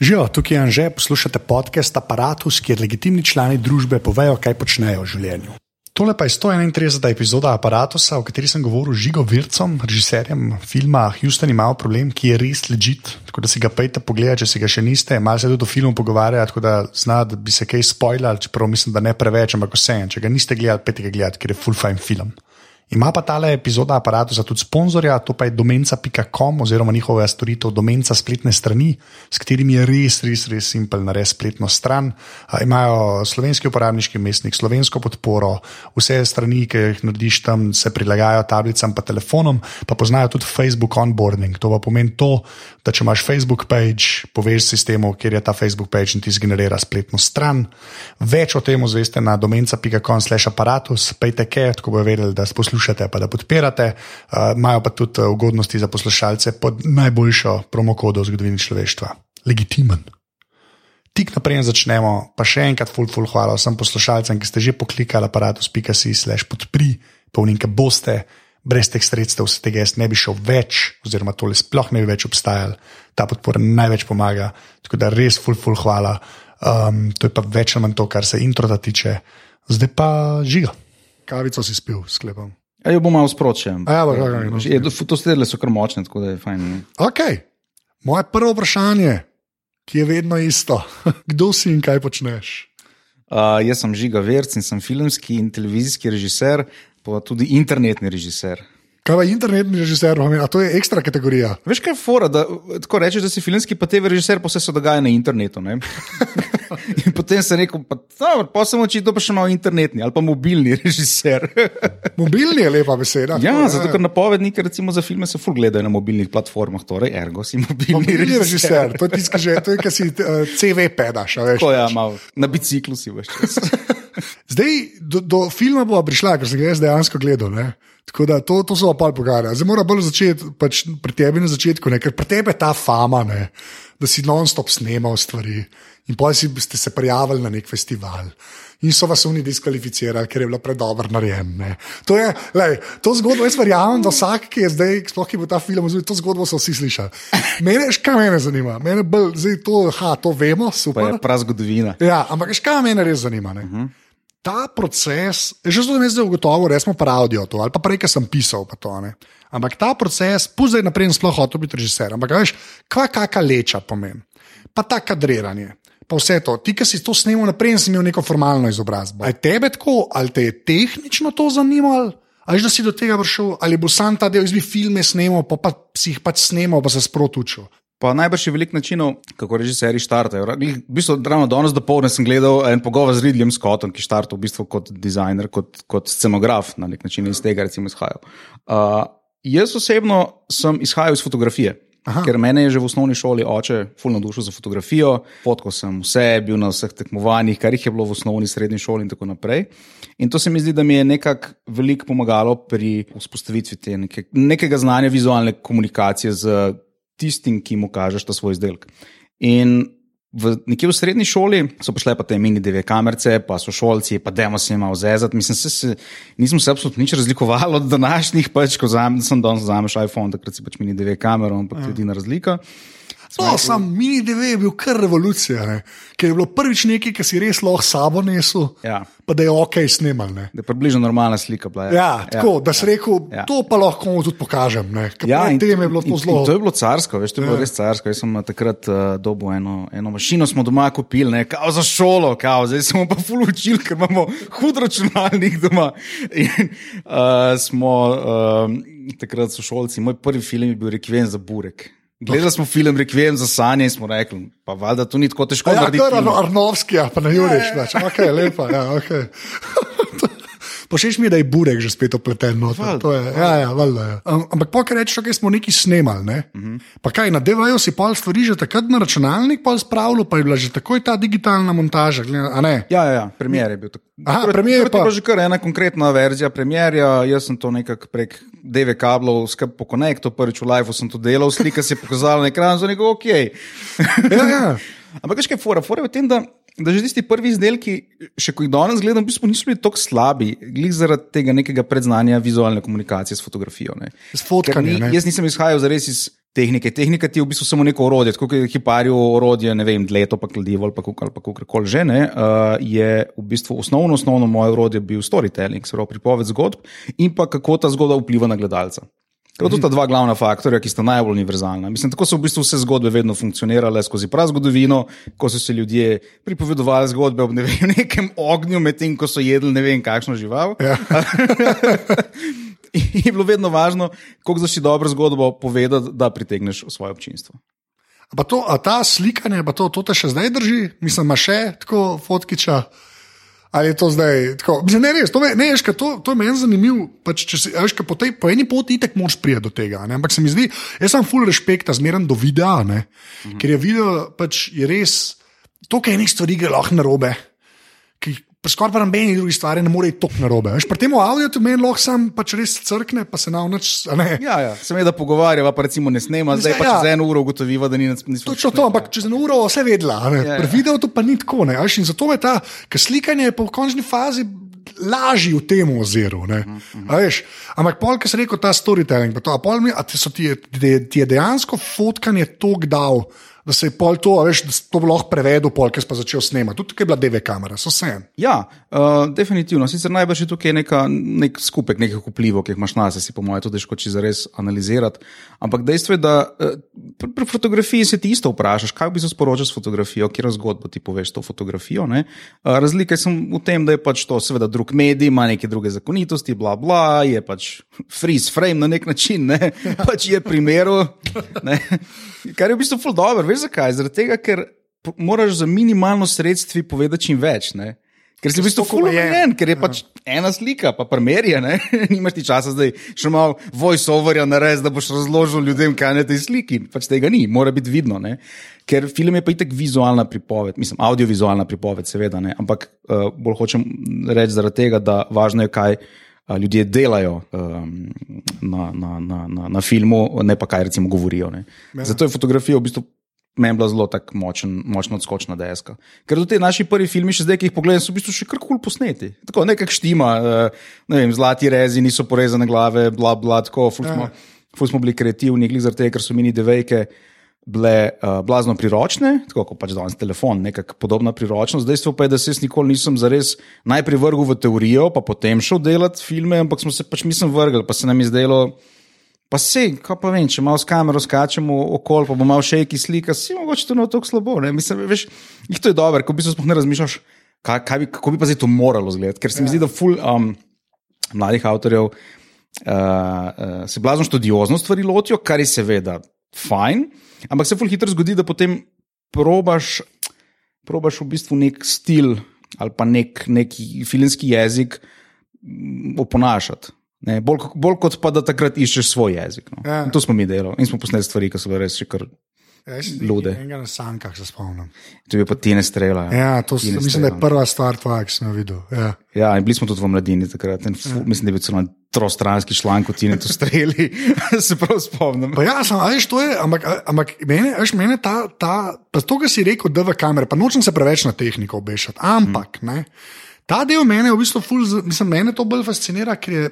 Živijo, tukaj je Anže, poslušate podcast Apparatus, kjer legitimni člani družbe povejo, kaj počnejo v življenju. Tole pa je 131. epizoda Apparatusa, v kateri sem govoril z Žigo Vircom, režiserjem filma Houston ima problem, ki je res ležit. Tako da si ga pejte pogledati, če si ga še niste. Malo se tudi o filmu pogovarjati, tako da zna, da bi se kaj spoilali, čeprav mislim, da ne preveč, ampak vse en. Če ga niste gledali, pejte ga gledati, ker je full fine film. Ima pa tale epizoda aparata tudi sponzorja, to pa je domenca.com oziroma njihova storitev domenca spletne strani, s katerimi je res, res, res simpel narediti spletno stran. Imajo slovenski uporabniški mestnik, slovensko podporo, vse strani, ki jih narediš tam, se prilagajajo tablicam in telefonom, pa poznajo tudi Facebook onboarding. To pa pomeni to, da če imaš Facebook page, poveš sistemu, kjer je ta Facebook page in ti zgenerira spletno stran. Več o tem zveste na domenca.com/slash aparatus, pejte kaj, tako bo vedeli, da spoštovate poslušate, pa da podpirate. Uh, imajo pa tudi ugodnosti za poslušalce pod najboljšo promokodo v zgodovini človeštva. Legitimen. Tik naprej začnemo, pa še enkrat, full, full, hvala vsem poslušalcem, ki ste že poklikali aparatus.si, slash podpri, polnike boste. Brez teh sredstev se tega jaz ne bi šel več, oziroma tole sploh ne bi več obstajal. Ta podpora največ pomaga, tako da res, full, full, hvala. Um, to je pa več ali manj to, kar se intro tiče, zdaj pa žiga. Kavico si spil, sklepam. Ja, jo bom malo spročil. Ja, stedele so kar močne, tako da je fajn. Ne? Ok, moje prvo vprašanje, ki je vedno isto. Kdo si in kaj počneš? Uh, jaz sem Žiga Verc in sem filmski in televizijski režiser, pa tudi internetni režiser. Kaj je internetni režiser, a to je ekstra kategorija? Veš kaj je fora, da tako rečeš, da si filmski pa TV režiser, pa vse se dogaja na internetu. in potem se rekel, pa, pa sem očitno pa še malo internetni ali pa mobilni režiser. mobilni je lepa beseda. Ja, tako, zato ker napovedniki recimo za filme se ful gledajo na mobilnih platformah, torej ergo si mobilni, mobilni režiser. režiser. To je tisto, že, to je, kar si uh, eh, CV pedaš. Veš, tako, ja, malo, na biciklu si veš. Zdaj, do, do filma bo prišla, ker sem ga jaz dejansko gledal. Ne? Tako da to, to so pa pogajanja. Zdaj mora bolj začeti pač pri tebi na začetku, ne? ker pri tebi je ta fama, ne? da si non-stop snemal stvari. In pa si ste se prijavili na nek festival. In so vas oni diskvalificirali, ker je bilo predobro narejeno. To je, lej, to zgodbo jaz verjamem, da vsak, ki je zdaj, sploh ki bo ta film vzil, to zgodbo so vsi slišali. Mene, škaj mene zanima, mene bolj, zdaj to, ha, to vemo, super. To je prav zgodovina. Ja, ampak škaj mene res zanima. Uh mhm. -huh ta proces, že zelo ne zdaj ugotovil, res smo pa audio to, ali pa prej, ki sem pisal. To, Ampak ta proces, puzaj naprej, sploh hotel biti režiser. Ampak veš, kva kakšna leča pomeni, pa ta kadriranje. Pa vse to, ti, ki si to snimal naprej, si imel neko formalno izobrazbo. Ali tebe tako, ali te je tehnično to zanimalo, ali da si do tega prišel, ali bo sam ta del izbi filme snimal, pa, pa si jih pač snimal, pa se sprotučil. Pa najbrž je veliko načinov, kako režiserji štartajo. V bistvu, ravno danes dopoledne sem gledal en pogovor z Ridljem Scottom, ki štarta v bistvu kot dizajner, kot, kot scenograf na nek način iz tega, recimo, izhajal. Uh, jaz osebno sem izhajal iz fotografije. Aha. Ker mene je že v osnovni šoli oče fulno dušo za fotografijo, fotkal sem vse, bil na vseh tekmovanjih, kar jih je bilo v osnovni, srednji šoli in tako naprej. In to se mi zdi, da mi je nekako veliko pomagalo pri vzpostavitvi te neke, nekega znanja vizualne komunikacije z tistim, ki mu kažeš ta svoj izdelek. In v, nekje v srednji šoli so prišle pa te mini DV kamerce, pa so šolci, pa demo se jim malo zezati. Mislim, se, se, nismo se absolutno nič razlikovali od današnjih, pač ko zam, sem danes zameš iPhone, takrat si pač mini DV kamero, ampak ja. edina razlika. No, sam mini DV je bil kar revolucija, ne? ker je bilo prvič nekaj, kar si res lahko sabo nesel, ja. pa da je ok snimal. Da je približno normalna slika. Bila, ja. Ja, tako, ja, da si ja. rekel, ja. to pa lahko mu tudi pokažem. Ja, in, je bilo to, in, in to je bilo carsko, veš, to je bilo ja. res carsko. Jaz sem takrat uh, dobil eno, eno mašino, smo doma kupili, ne, kao za šolo, kao, zdaj smo pa ful učili, ker imamo hud računalnik doma. In, uh, smo, uh, takrat so šolci, moj prvi film je bil Rekven za Burek. Gledali smo film Requiem za sanje in smo rekli, pa valjda to ni tako težko. Ja, to je Arnovski, pa ne Juriš več. Ok, lepa, ja, ok. Pošeš mi, da je burek že spet opleten. No, to je, ja, ja, valjda, ja. Ampak pokaj rečeš, da smo nekaj snemali. Ne? Uh mhm. -huh. Pa kaj, na DVJ si pol stvari že takrat na računalnik spravil, pa je bila že takoj ta digitalna montaža. Ja, ja, ja, premjer je bil tako. Aha, premijer je pa. To je že kar ena konkretna verzija premjerja. Jaz sem to nekako prek DV kablov, skrb po konektu, prvič v live sem to delal, slika se je pokazala na ekranu, za neko ok. ja, ja. Ampak kaj je fora? Fora je v tem, da da že tisti prvi izdelki, še ko jih danes gledam, v bistvu niso bili tako slabi, glih zaradi tega nekega predznanja vizualne komunikacije s fotografijo. S fotkanjem. Ni, jaz nisem izhajal zares iz tehnike. Tehnika ti je v bistvu samo neko orodje, kot je hiparijo orodje, ne vem, leto pa kladivo ali pa kako koli že. Ne, uh, je v bistvu osnovno, osnovno moje orodje bil storytelling, se pravi pripoved zgodb in pa kako ta zgodba vpliva na gledalca. To sta dva glavna faktorja, ki sta najbolj univerzalna. Mislim, tako so v bistvu vse zgodbe vedno funkcionirale skozi prav zgodovino, ko so se ljudje pripovedovali zgodbe ob ne vem, nekem ognju, medtem ko so jedli ne vem kakšno žival. Ja. je bilo vedno važno, kako zaši dobro zgodbo povedati, da pritegneš svoje občinstvo. A, to, a ta slikanje, pa to, to te še zdaj drži, mislim, ima še tako fotkiča. Ali je to zdaj tako? Mislim, ne, res, to, me, ne, ješka, to, to je meni zanimivo. Pač, po, po eni poti itek moraš priti do tega. Ne? Ampak se mi zdi, jaz sem full respekt, zmeren do videa, uh -huh. ker je video pač, je res, toliko enih stvari gre lahko na robe. Skoraj pa nobeni drugi stvari ne more iti tako na robe. Pri tem avdiu tu meni lahko sam pač res crkne, pa se nauč. Ja, ja, se mi da pogovarjava, pa recimo ne snema, zdaj pa ja. čez eno uro ugotoviva, da ni nič. Točno to, ampak čez eno uro vse vedela. Ja, ja. Pri videu to pa ni tako. Ne, in zato je ta, ker slikanje je po končni fazi. Lažji v tem oziru. Uh -huh. Ampak, pol, ki si rekel, ta storytelling, pa to, a pol mi, a ti, ti, ti je dejansko fotkanje tok dal, da se je pol to, veš, da to lahko prevedel, pol, ki si pa začel snemati. Tudi tukaj je bila DV kamera, so vse. Ja, uh, definitivno. Sicer najbrž je tukaj neka, nek skupek nekih vplivov, ki jih imaš na sebe, po mojem, tudi težko če zares analizirati. Ampak dejstvo je, da uh, pri, pri fotografiji se ti isto vprašaš, kaj bi se sporočil s fotografijo, kje razgodbo ti poveš to fotografijo. Uh, razlika je v tem, da je pač to seveda drug medij, ima neke druge zakonitosti, bla bla, je pač freeze frame na nek način, ne? pač je primeru. Kar je v bistvu ful dobro. Veš zakaj? Zaradi tega, ker moraš za minimalno sredstvi povedati čim več. Ne? Ker si v bistvu fulgojen, ker je pač ja. ena slika, pa primerja, nimaš ti časa zdaj še malo voice-overja narediti, da boš razložil ljudem, kaj je na tej sliki. Pač tega ni, mora biti vidno. Ne? Ker film je pa itek vizualna pripoved, mislim, audiovizualna pripoved, seveda, ne? ampak uh, bolj hočem reči zaradi tega, da važno je, kaj uh, ljudje delajo um, na, na, na, na, na filmu, ne pa kaj recimo govorijo. Ja. Zato je fotografija v bistvu meni bila zelo tako močen, močno odskočna deska. Ker do te naši prvi filmi, še zdaj, ki jih pogledam, so v bistvu še kar kul posneti. Tako nekak štima, uh, ne vem, zlati rezi, niso porezane glave, bla bla, tako, ful smo, ja. ful smo bili kreativni, glede tega, ker so mini devejke. Bile uh, blazno priročne, tako kot pač danes telefon, nekako podobna priročnost. Dejstvo pa je, da se jaz nikoli nisem zares najprej vrgel v teorijo, pa potem šel delati filme, ampak smo se pač mi sem vrgel, pa se nam je zdelo, Pa se, kaj pa vem, če malo s kamero skačemo okoli, pa bo malo še neki slika, si mogoče to ne tako slabo. Ne? Mislim, veš, jih to je dobro, ko bi se sploh ne razmišljal, kaj, kaj bi, kako bi pa zdaj to moralo izgledati. Ker se mi ja. zdi, da ful um, mladih avtorjev uh, uh, se blazno študiozno stvari lotijo, kar je seveda fajn, ampak se ful hitro zgodi, da potem probaš, probaš v bistvu nek stil ali pa nek, nek filmski jezik oponašati. Ne, bolj, bolj kot pa da takrat iščeš svoj jezik. No. Ja. To smo mi delali in smo posneli stvari, ki so bile res še kar. Ja, Lude. Enega na sankah se spomnim. To je pa tine strela. Ja, to tine mislim, strela. da je prva stvar, tvoja, ki sem jo videl. Ja. ja, in bili smo tudi v mladini takrat. Ja. Mislim, da je bil celo trostranski članek, kot tine to streli. se prav spomnim. Pa ja, sem, veš, to je, ampak, ampak mene, veš, mene ta, ta, pa to, kar si rekel, da v kamere, pa nočem se preveč na tehniko obešati, ampak, hmm. ne, ta del mene v bistvu ful, mislim, mene to bolj fascinira, ker je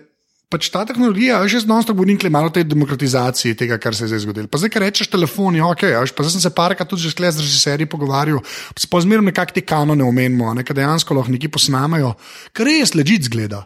pač ta tehnologija, že z nonstom govorim, malo o tej demokratizaciji tega, kar se je zdaj zgodilo. Pa zdaj, ki rečeš telefoni, ok, až, pa zdaj sem se parkrat tudi že z režiserji pogovarjal, pa zmerno nekako te kanone omenimo, nekaj dejansko lahko neki posnamajo, kar res ležit zgleda.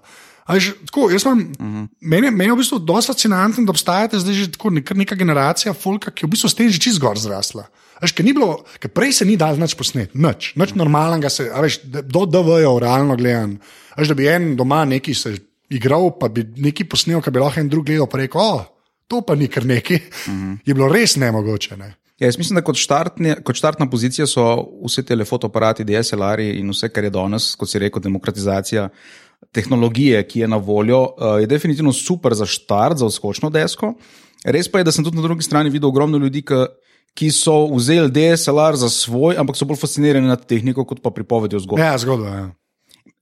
Až, tako, imam, uh -huh. meni, meni je v bistvu dosta fascinantno, da obstajate zdaj že tako neka, neka generacija folka, ki je v bistvu s tem že čist gor zrasla. Až, ker bilo, ker prej se ni dal nič posnet, nič, nič normalnega, se, veš, do DV-ja, realno gledano. Da bi en doma neki se igral, pa bi nekaj posnel, ki bi lahko en drug gledal, pa rekel, oh, to pa ni kar neki. Mhm. -huh. Je bilo res nemogoče. Ne? Ja, jaz mislim, da kot, štartne, kot štartna pozicija so vse te fotoaparati, DSLR-ji in vse, kar je danes, kot si rekel, demokratizacija tehnologije, ki je na voljo, uh, je definitivno super za štart, za odskočno desko. Res pa je, da sem tudi na drugi strani videl ogromno ljudi, ki, ki so vzeli DSLR za svoj, ampak so bolj fascinirani nad tehniko, kot pa pripovedjo zgodbe. Ja, zgodba. Ja.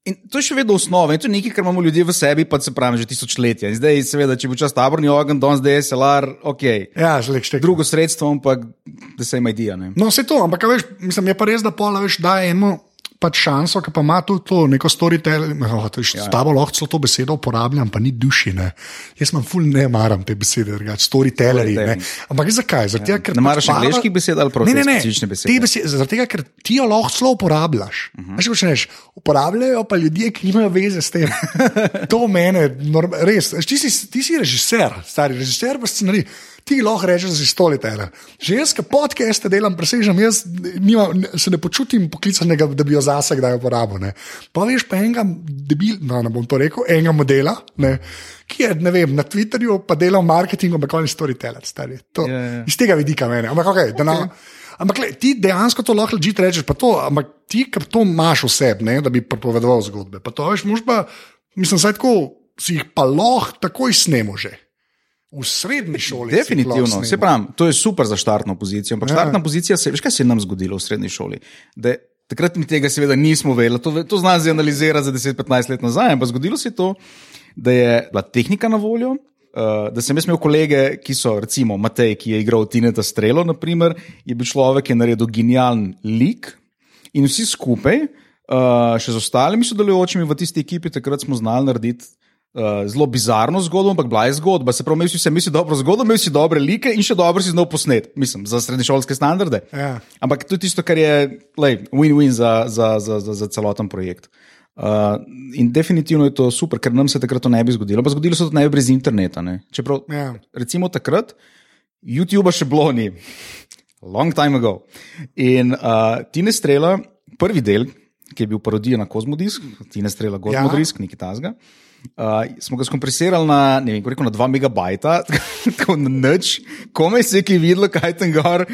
In to je še vedno osnova, in to je nekaj, kar imamo ljudje v sebi, pa se pravi, že tisočletja. In zdaj, seveda, če bo čas taborni ogen, danes DSLR, ok. Ja, že lekšte. Drugo sredstvo, ampak da se ima idija. No, vse to, ampak veš, mislim, je pa res, da pola veš, da je eno. Pač šanso, ki pa ima tudi to neko storytelling. Oh, ja. S tabo lahko celo to besedo uporabljam, pa ni duši. Ne. Jaz sem ful ne maram te besede, drugač storytelleri. Ampak zakaj? Zaradi ja. ne maraš pač angliških besed ali Ne, ne, ne. specifične besede. Te besede, zaradi tega, ker ti jo lahko celo uporabljaš. Uh Mhm. -huh. Veš, počneš? Uporabljajo pa ljudje, ki nimajo veze s tem. to mene, norm, res. Ti si, ti si režiser, stari režiser, pa scenarij. Ti lahko rečeš, da si storyteller. Že jaz, ki podcaste delam, presežem, jaz nima, se ne počutim poklicanega, da bi jo zase kdaj uporabil. Ne. Pa veš pa enega, debil, no, ne bom to rekel, enega modela, ne, ki je vem, na Twitterju, pa dela v marketingu, ampak on je storyteller. Stari. To, Ja, ja. Iz tega vidika meni. Ampak, okay, okay. Na, ampak le, ti dejansko to lahko že rečeš, pa to, ampak ti, ker to imaš vseb, ne, da bi pripovedoval zgodbe. Pa to veš, mož pa, mislim, saj tako si jih pa lahko takoj snemo že. V srednji šoli. Definitivno, se pravi, to je super za štartno pozicijo. Ampak Ja. štartna pozicija, se, veš, kaj se je nam zgodilo v srednji šoli? Da, takrat mi tega seveda nismo vedeli, to, to znam zdaj analizirati za 10-15 let nazaj, ampak zgodilo se je to, da je bila tehnika na voljo. Uh, da sem jaz imel kolege, ki so, recimo Matej, ki je igral Tineta Strelo, naprimer, je bil človek, ki je naredil genijalen lik in vsi skupaj, uh, še z ostalimi sodelujočimi v tisti ekipi, takrat smo znali narediti uh, zelo bizarno zgodbo, ampak bila je zgodba. Se pravi, imel si, imel si dobro zgodbo, imel si dobre like in še dobro si znal posnet, mislim, za srednješolske standarde. Ja. Ampak to je tisto, kar je win-win za, za, za, za, za celoten projekt. Uh, in definitivno je to super, ker nam se takrat to ne bi zgodilo. Pa zgodilo se to ne bi brez interneta. Ne? Čeprav, Ja. recimo takrat, YouTube še bilo ni, long time ago. In uh, Tine Strela, prvi del, ki je bil parodija na Kozmodisk, Tine Strela, Kozmodisk, ja. nekaj tasga. Uh, smo ga skompresirali na, ne vem, rekel, na 2 megabajta, tako na noč, komaj se je ki videlo, kaj tam gor.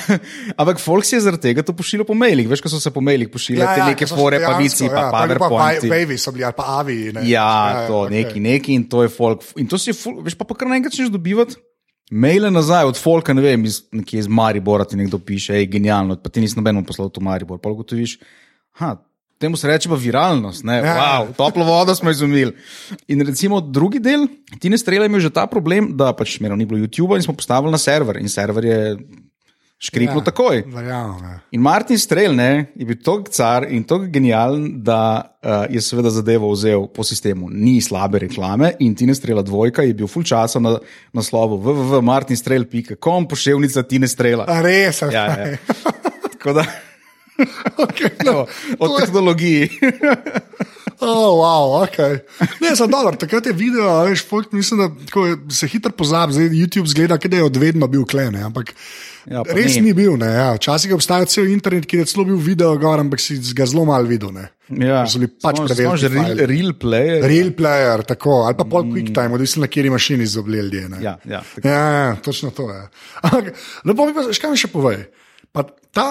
Ampak folk si je zaradi tega to pošiljal po mailih. Veš, ko so se po mailih pošiljali te neke ker so fore, pa dejansko, vici, pa ja, taki PowerPointi. Wavi so bili, ali pa Avi. Ne. Ja, to okej. neki, neki in to je folk. In to si je, ful, veš, pa, pa kar naenkrat začneš dobivati. Maile nazaj od Folka, ne vem, iz, nekje iz Maribora ti nekdo piše, hej, genialno, pa ti nisi nobeno poslal v Maribor. Pa ugotoviš, ha, temu se reče pa viralnost, ne, Ja. wow, toplo vodo smo izumili. In recimo drugi del, ti ne strelaj, imel že ta problem, da pač merno ni bilo YouTube in smo postavili na server in server je škripnil ja. takoj. Verjamem. ja. In Martin Strel ne, je bil tako car in tako genijalen, da uh, je seveda zadevo vzel po sistemu. Ni slabe reklame in Tine Strela dvojka je bil full časa na naslovu www.martinstrel.com, pošiljnica Tine Strela. A res, Ja, ja. Tako da, okay, no, o tehnologiji. Oh, wow, okay. Ne, sem dober, takrat je video, a veš, folk, mislim, da tako, je- se hitro pozabi, zdaj YouTube zgleda, da je odvedno bil klene, ampak Ja, ja, res ni. ni, bil. Ne, ja. Včasih je obstajal cel internet, ki je celo bil video, gor, ampak si ga zelo malo videl. Ne. Ja, So bili pač preveliki real, real player. Real player, tako, ali pa pol quick time, odvisno na kateri mašini so bili ljudje. ne. Ja, ja, tako. ja, ja, točno to je. Ampak, lepo mi pa, veš, kaj mi še povej. Pa ta,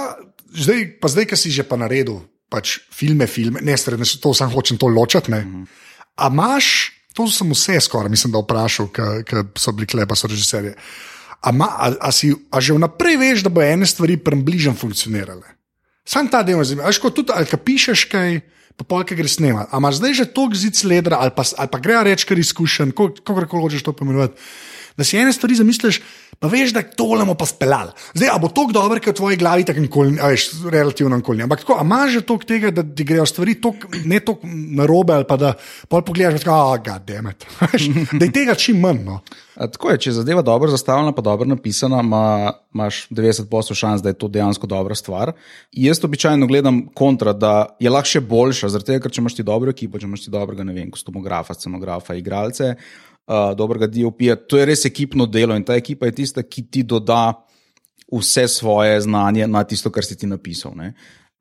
zdaj, pa zdaj, ki si že pa naredil, pač filme, filme, ne stredne, to sam hočem to ločati. Mm -hmm. A imaš, to sem vse skoraj, mislim, da vprašal, ker so bili klepa, so režiserje. A, ma, a, a, si, a že vnaprej veš, da bo ene stvari približno funkcionirale? Sam ta del me zanima. Veš, ko tudi, ali ka pišeš kaj, pa polk gre snemati. A imaš zdaj že toliko zid sledra, ali pa, ali pa gre reči, kar izkušen, kako koli hočeš to pomenovati. Da si ene stvari zamisliš, pa veš, da tole bomo pa speljali. Zdaj, a bo to dobro, ker v tvoji glavi tako nikoli, a veš, relativno nikoli. Ampak tako, a imaš že toliko tega, da ti grejo stvari tok, ne tako narobe, ali pa da pol pogledaš, da oh, gademet. Da je tega čim manj. No. A, Tako je, če je zadeva dobro zastavljena, pa dobro napisana, ima- imaš 90% šans, da je to dejansko dobra stvar. Jaz običajno gledam kontra, da je lahko še boljša, zaradi tega, ker če imaš ti dobro ekipo, če imaš ti dobrega, ne vem, kostumografa, scenografa, igralce, uh, dobrega DOP-ja, to je res ekipno delo in ta ekipa je tista, ki ti doda vse svoje znanje na tisto, kar si ti napisal. Ne?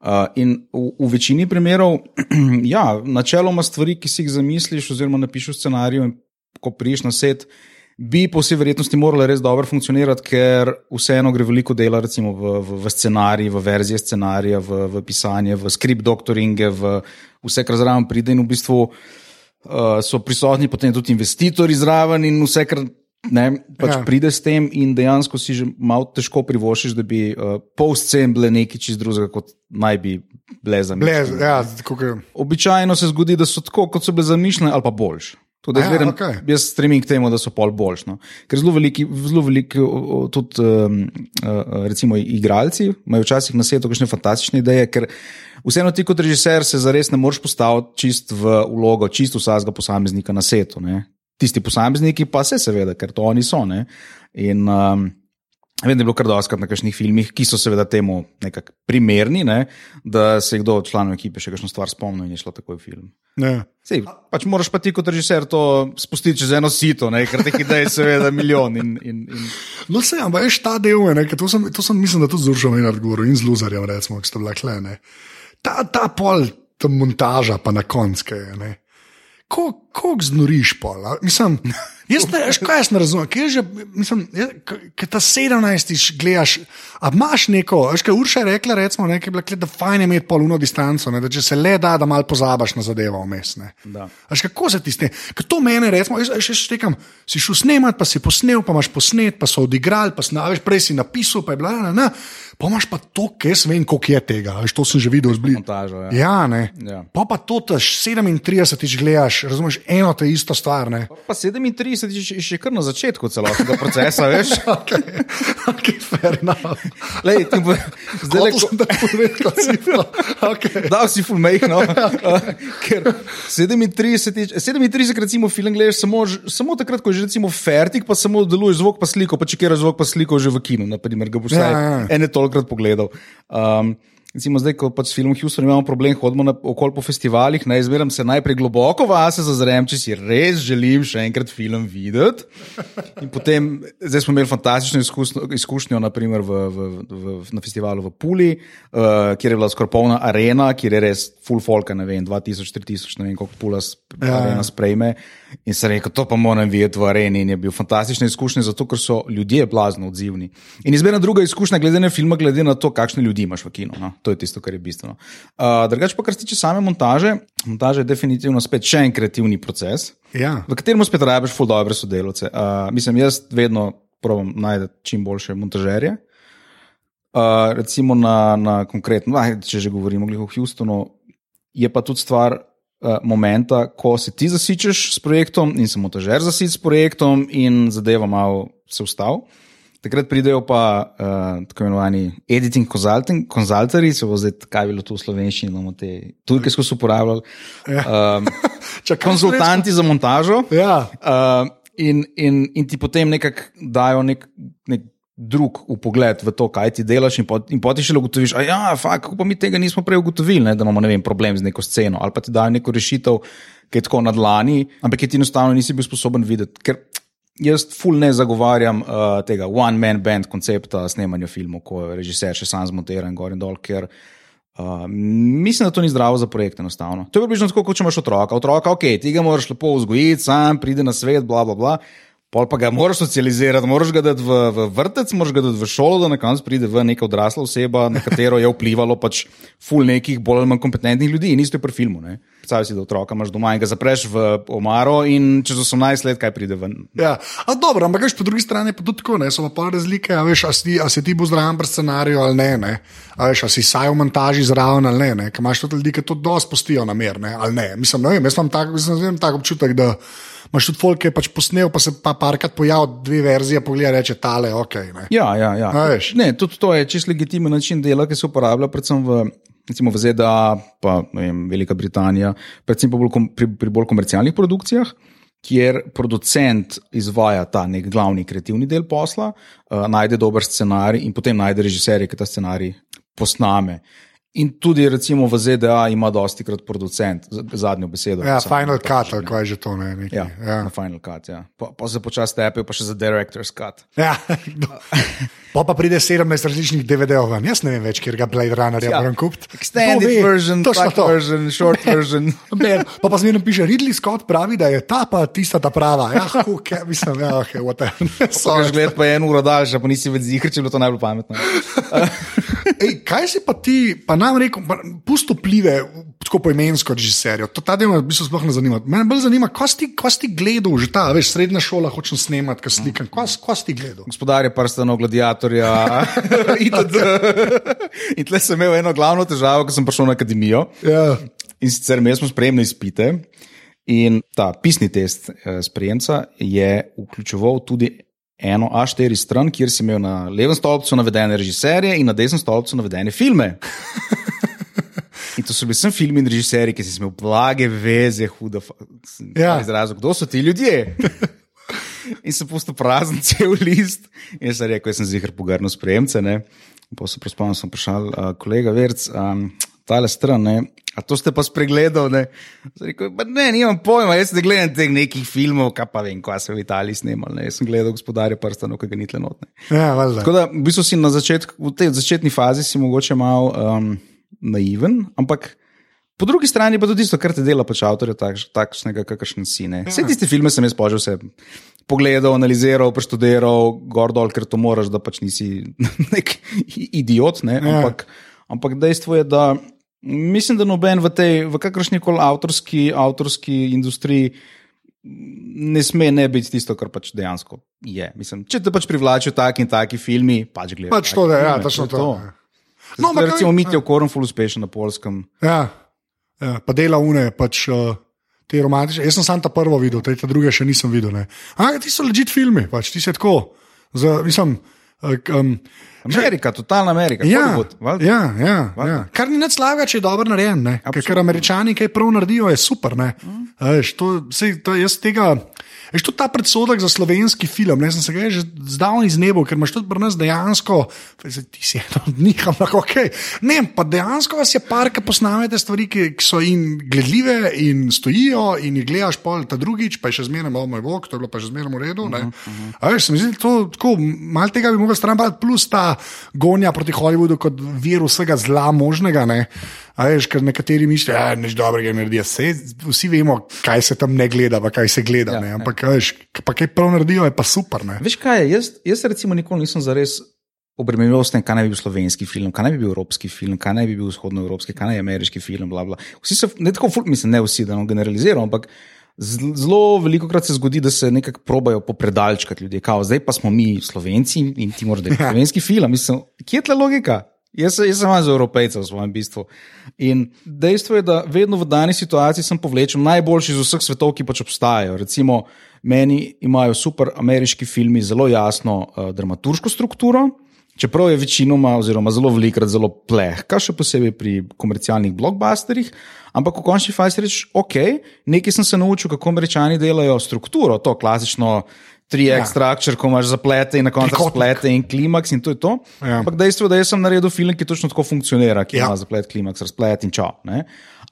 Uh, in v, v večini primerov, ja, načeloma stvari, ki si jih zamisliš, oziroma napišeš v scenariju, in ko priješ na set, bi po vsej verjetnosti morale res dobro funkcionirati, ker vseeno gre veliko dela recimo, v, v, v scenarij, v verzije scenarija, v, v pisanje, v skript doktoringe, v vse, kar zraven pride in v bistvu uh, so prisotni potem tudi investitorji zraven in vse, kar ne, pač Ja. ja. pride s tem, in dejansko si že malo težko privoščiš, da bi uh, post-scene bile nekaj čist drugega, kot naj bi bile Blez, zamišljene. ja, tako, ke- Običajno se zgodi, da so tako, kot so bile zamišljene, ali pa boljše. Tudi Ja, jaz, verjam, okej. jaz stremim k temu, da so pol boljši. No. Ker zelo veliki, zelo veliki tudi um, uh, recimo igralci imajo včasih na svetu kakšne fantastične ideje, ker vseeno ti kot režiser se zares ne moreš postaviti čist v ulogo čist vsakega posameznika na svetu. Tisti posamezniki pa se seveda, ker to oni so. Ne. In um, vem, da je bilo kar doskrat na kakšnih filmih, ki so seveda temu nekako primerni, ne, da se je kdo od članov ekipe še kakšno stvar spomnil in je šlo takoj v film. Ne. Sej, pač moraš pa ti kot režiser to spustiti čez eno sito, ne? ker teh idej je seveda milijon. In, in, in... No, se, ampak veš, ta del ne, ker to sem, to sem mislim, da tudi z Uršom in Argorom in z Luzarjem, recimo, ki sta bila klene. Ta, ta pol, ta montaža pa na koncu je. ne. Ko- Koliko znoriš pol? a? Mislim, jaz ne, veš, kaj jaz ne razumem. Kaj je že, mislim, ki ta 17 gledaš, a imaš neko, veš, kaj Urša je rekla, recimo, ne, bila, kle, da fajn je imeti polno distanco, ne, da če se le da, da malo pozabaš na zadevo vmes. Veš, kako se ti s tem? Ker to mene, recimo, jaz še štekam, si šel snemat, pa si posnel, pa imaš posnet, pa so odigrali, pa si, na- veš, prej si napisal, pa je bila, ne, ne. Pa imaš pa to, jaz vem, koliko je tega, veš, to sem že videl zbližati. Montažo, ja. Ja, ne. Ja. Pa pa to tež 37 gledaš, razumeš, eno te isto stvar, ne. Pa 37 je še- kar na začetku celotnega procesa, veš. Ok, ok, fair enough. Lej, ti bo, zdaj le, sem da povedal, cifra. Okay. Dal si full make, no. Uh, ker 37, 37 recimo film gledaš samo, samo takrat, ko je že recimo fertik, pa samo deluješ zvok pa sliko, pa če kjer zvok pa sliko že v kinu, naprimer, ga boš Ja, ja, ja. ene tolikrat pogledal. Um, Recimo zdaj, ko pač s filmom Houston imamo problem, hodimo na okol po festivalih, naj izmeram se najprej globoko vase zazrem, če si res želim še enkrat film videti. In potem, zdaj smo imeli fantastično izkušnjo, izkušnjo naprimer v, v, v, na festivalu v Puli, uh, kjer je bila skoraj polna arena, kjer je res full folk, ne vem, 2000, 3000, ne vem koliko Pula s- Ja, arena sprejme. In se rekel, to pa moram videti v areni. In je bil fantastična izkušnja, zato ker so ljudje blazno odzivni. In izbira druga izkušnja, glede na film, glede na to, kakšne ljudi imaš v kinu. No? To je tisto, kar je bistveno. Uh, Drugače pa, kar se tiče same montaže, montaža je definitivno spet še en kreativni proces Ja. v katerem spet rabiš ful dobre sodelavce. Uh, mislim, jaz vedno probujem najti čim boljše montažerje. Uh, recimo na, na konkretno, če že govorimo o Houstonu, je pa tudi stvar momenta, ko se ti zasičeš s projektom in se montažer zasič s projektom in zadeva malo se ustavi. Takrat pridejo pa uh, tako imenovani editing consulting, konzultari, se bo zdaj kaj bilo tu v slovenščini, imamo te tujke, ki so uporabljali. Um, Čakaj, konzultanti za montažo. Ja. Uh, in, in, in ti potem nekako dajo nek, nek drug pogled v to, kaj ti delaš, in, pot, in potem še ugotoviš, da ja, fakt, pa mi tega nismo prej ugotovili, ne, da imamo ne vem, problem z neko sceno, ali pa ti dajo neko rešitev, ki je tako na dlani, ampak ti enostavno nisi bil sposoben videti. Ker jaz ful ne zagovarjam uh, tega one-man band koncepta snemanja filmov, ko režiser še sam zmontiran gor in dol, ker Uh, mislim, da to ni zdravo za projekt, enostavno. To je približno tako, kot če imaš otroka. Otroka, ok, ti ga moraš lepo vzgojiti, sam pride na svet, bla, bla, bla. Pol pa ga moraš socializirati, moraš ga dati v, v vrtec, moraš ga dati v šolo, da na koncu pride v neka odrasla oseba, na katero je vplivalo pač ful nekih bolj ali manj kompetentnih ljudi. In isto je pri filmu. ne. Predstavljaj si, da otroka imaš doma in ga zapreš v omaro in čez 18 let kaj pride ven. Ja, dobro, ampak po drugi strani je pa tudi tako, ne, so pa razlike, a veš, a si, a si ti bo zraven pri scenariju ali ne, ne. A veš, a si saj v montaži zraven ali ne, ne. Ker imaš tudi ljudi, ki to dosti postijo namer, ne, ali ne. Mislim, ne vem, jaz imam tak, mislim, imam tak občutek, da imaš tudi folk, ki je pač posnel, pa se pa parkrat pojavi dve verzije, pogleda, reče tale, ok. Ne. Ja, ja, ja. A. Ne, tudi to je čist legitimen način dela, ki se uporablja predvsem v. Recimo v ZDA, pa vem, Velika Britanija, predvsem bolj kom, pri, pri bolj komercialnih produkcijah, kjer producent izvaja ta nek glavni kreativni del posla, uh, najde dober scenarij in potem najde režiserja, ki ta scenarij posname. In tudi, recimo, v ZDA ima dosti krat producent zadnjo besedo. Ja, Final Cut, ali kaj je že to, ne. Nekaj. Ja, ja. na Final Cut. Ja. Pa, pa se počasi tepejo, pa še za Director's Cut. ja. Pa pa pride 17 različnih DVD-ov, jaz ne vem več, kjer ga Blade Runnerja Ja. moram kupiti. Extended version, to. version, short version. Ne, pa pa zmerno piše, Ridley Scott pravi, da je ta pa tista ta prava. Ja, huke, mislim, ja, ok, whatever. Sorry. gledati pa eno uro daljše, pa nisi več zihar, če je bilo to najbolj pametno. Ej, kaj si pa ti, pa nam rekel, pusto plive, tako poimensko režiserjo. To ta del me v bistvu sploh ne zanima. Mene bolj zanima, ko si, si gledal, že ta, veš, srednja šola, hočem snemati, kaj slikam. Ko, si- gledal? Gospodarje prstanov, gladiatorja. itd. In tle sem imel eno glavno težavo, ko sem prišel na akademijo. Ja. In sicer imeli smo sprejemne izpite. In ta pisni test eh, sprejemca je vključeval tudi eno A4 stran, kjer si imel na levem stolpcu navedene režiserje in na desnem stolpcu navedene filme. In to so bili vsi filmi in režiserji, ki si imel blage veze, huda Ja. izrazov, kdo so ti ljudje. In sem pustil prazen cel list. In sem rekel, jaz sem zihar pogrnil sprejemce. Ne. Pa se spomnim, sem vprašal, uh, kolega Verc, um, tale stran, ne. A to ste pa spregledali? Ne, rekel, "Pa ne, nimam pojma, jaz ne gledam teh nekih filmov, kaj pa vem, kaj se v Italiji snemali. Ne. Jaz sem gledal gospodarja prstanov, ki ga ni tlenotne. Ja, valjda. Tako da, v bistvu si na začetku, v tej začetni fazi si mogoče malo um, naiven, ampak po drugi strani pa tudi tisto, kar te dela pač avtorja takš, takšnega, kakršen si. Ne. Vse tiste filme sem jaz požil vse. Pogledal, analiziral, preštudiral, gor dol, ker to moraš, da pač nisi nek idiot. Ne? Ja. Ampak, ampak dejstvo je, da mislim, da noben v tej, v kakršni koli avtorski, avtorski industriji ne sme ne biti tisto, kar pač dejansko je. Mislim, če te pač privlačijo taki in taki filmi, pač gledaš. Pač to, da je, ja, točno to. ja. No, ampak recimo, kaj- Mitja Kornful uspešen na polskem. Ja, ja, pa dela une, pač uh, te romantične. Jaz sem samo ta prvo videl, te druge še nisem videl. Ampak ti so ležit filmi, pač ti se tako. Za, mislim, um, Amerika, totalna Amerika. ja, Hollywood, valjda. ja, ja, Valjda. ja. Kar ni nič slabega, če je dobro narejen. Ker, ker američani kaj prav naredijo, je super. Mm. Veš, to, sej, to, jaz tega. Veš, tudi ta predsodek za slovenski film, ne sem se ga že zdavnaj iznebil, ker imaš tudi pri nas dejansko, ti si eno od njih, ampak ok. Ne, pa dejansko vas je par, ki posnamete stvari, ki, ki so in gledljive in stojijo, in jih gledaš pol ta drugič, pa je še zmeraj, oh moj bog, to je bilo pa še zmeraj v redu. Uh -huh. A veš, se mi zdi, to tako, malo tega bi mogel stran, plus ta gonja proti Hollywoodu kot vir vsega zla možnega. Ne? A veš, ker nekateri mislijo, da je nič dobrega naredijo. Sej, vsi vemo, kaj se tam ne gleda, pa kaj se gleda. Ja, Ja, ja. Ampak, ja. veš, pa kaj prav naredijo, je pa super. Ne? Veš kaj? Jaz, jaz recimo nikoli nisem zares obremenil s tem, kaj naj bi bil slovenski film, kaj naj bi bil evropski film, kaj naj bi bil vzhodnoevropski, kaj naj je ameriški film. Bla, bla. Vsi so, ne tako, ful- mislim, ne vsi, da ne generaliziramo, ampak zelo veliko krat se zgodi, da se nekako probajo popredalčkati ljudje. Kao, zdaj pa smo mi slovenci in ti moraš delati slovenski film. Mislim, kje je ta logika? Jaz, jaz sem za evropejce v svojem bistvu. In dejstvo je, da vedno v dani situaciji sem povlečen najboljši iz vseh svetov, ki pač obstajajo. Recimo, meni imajo super ameriški filmi zelo jasno uh, dramaturško strukturo, čeprav je večinoma, oziroma zelo velikrat, zelo plehka, še posebej pri komercialnih blockbusterjih. Ampak v končni fazi rečeš, ok, nekaj sem se naučil, kako američani delajo strukturo, to klasično. Tri Ja. structure, ko imaš zaplete in na koncu splete in klimaks in to je to. Ja. Ampak dejstvo je, da jaz sem naredil film, ki točno tako funkcionira, ki Ja. ima zaplet, klimaks, razplet in čau. Ne?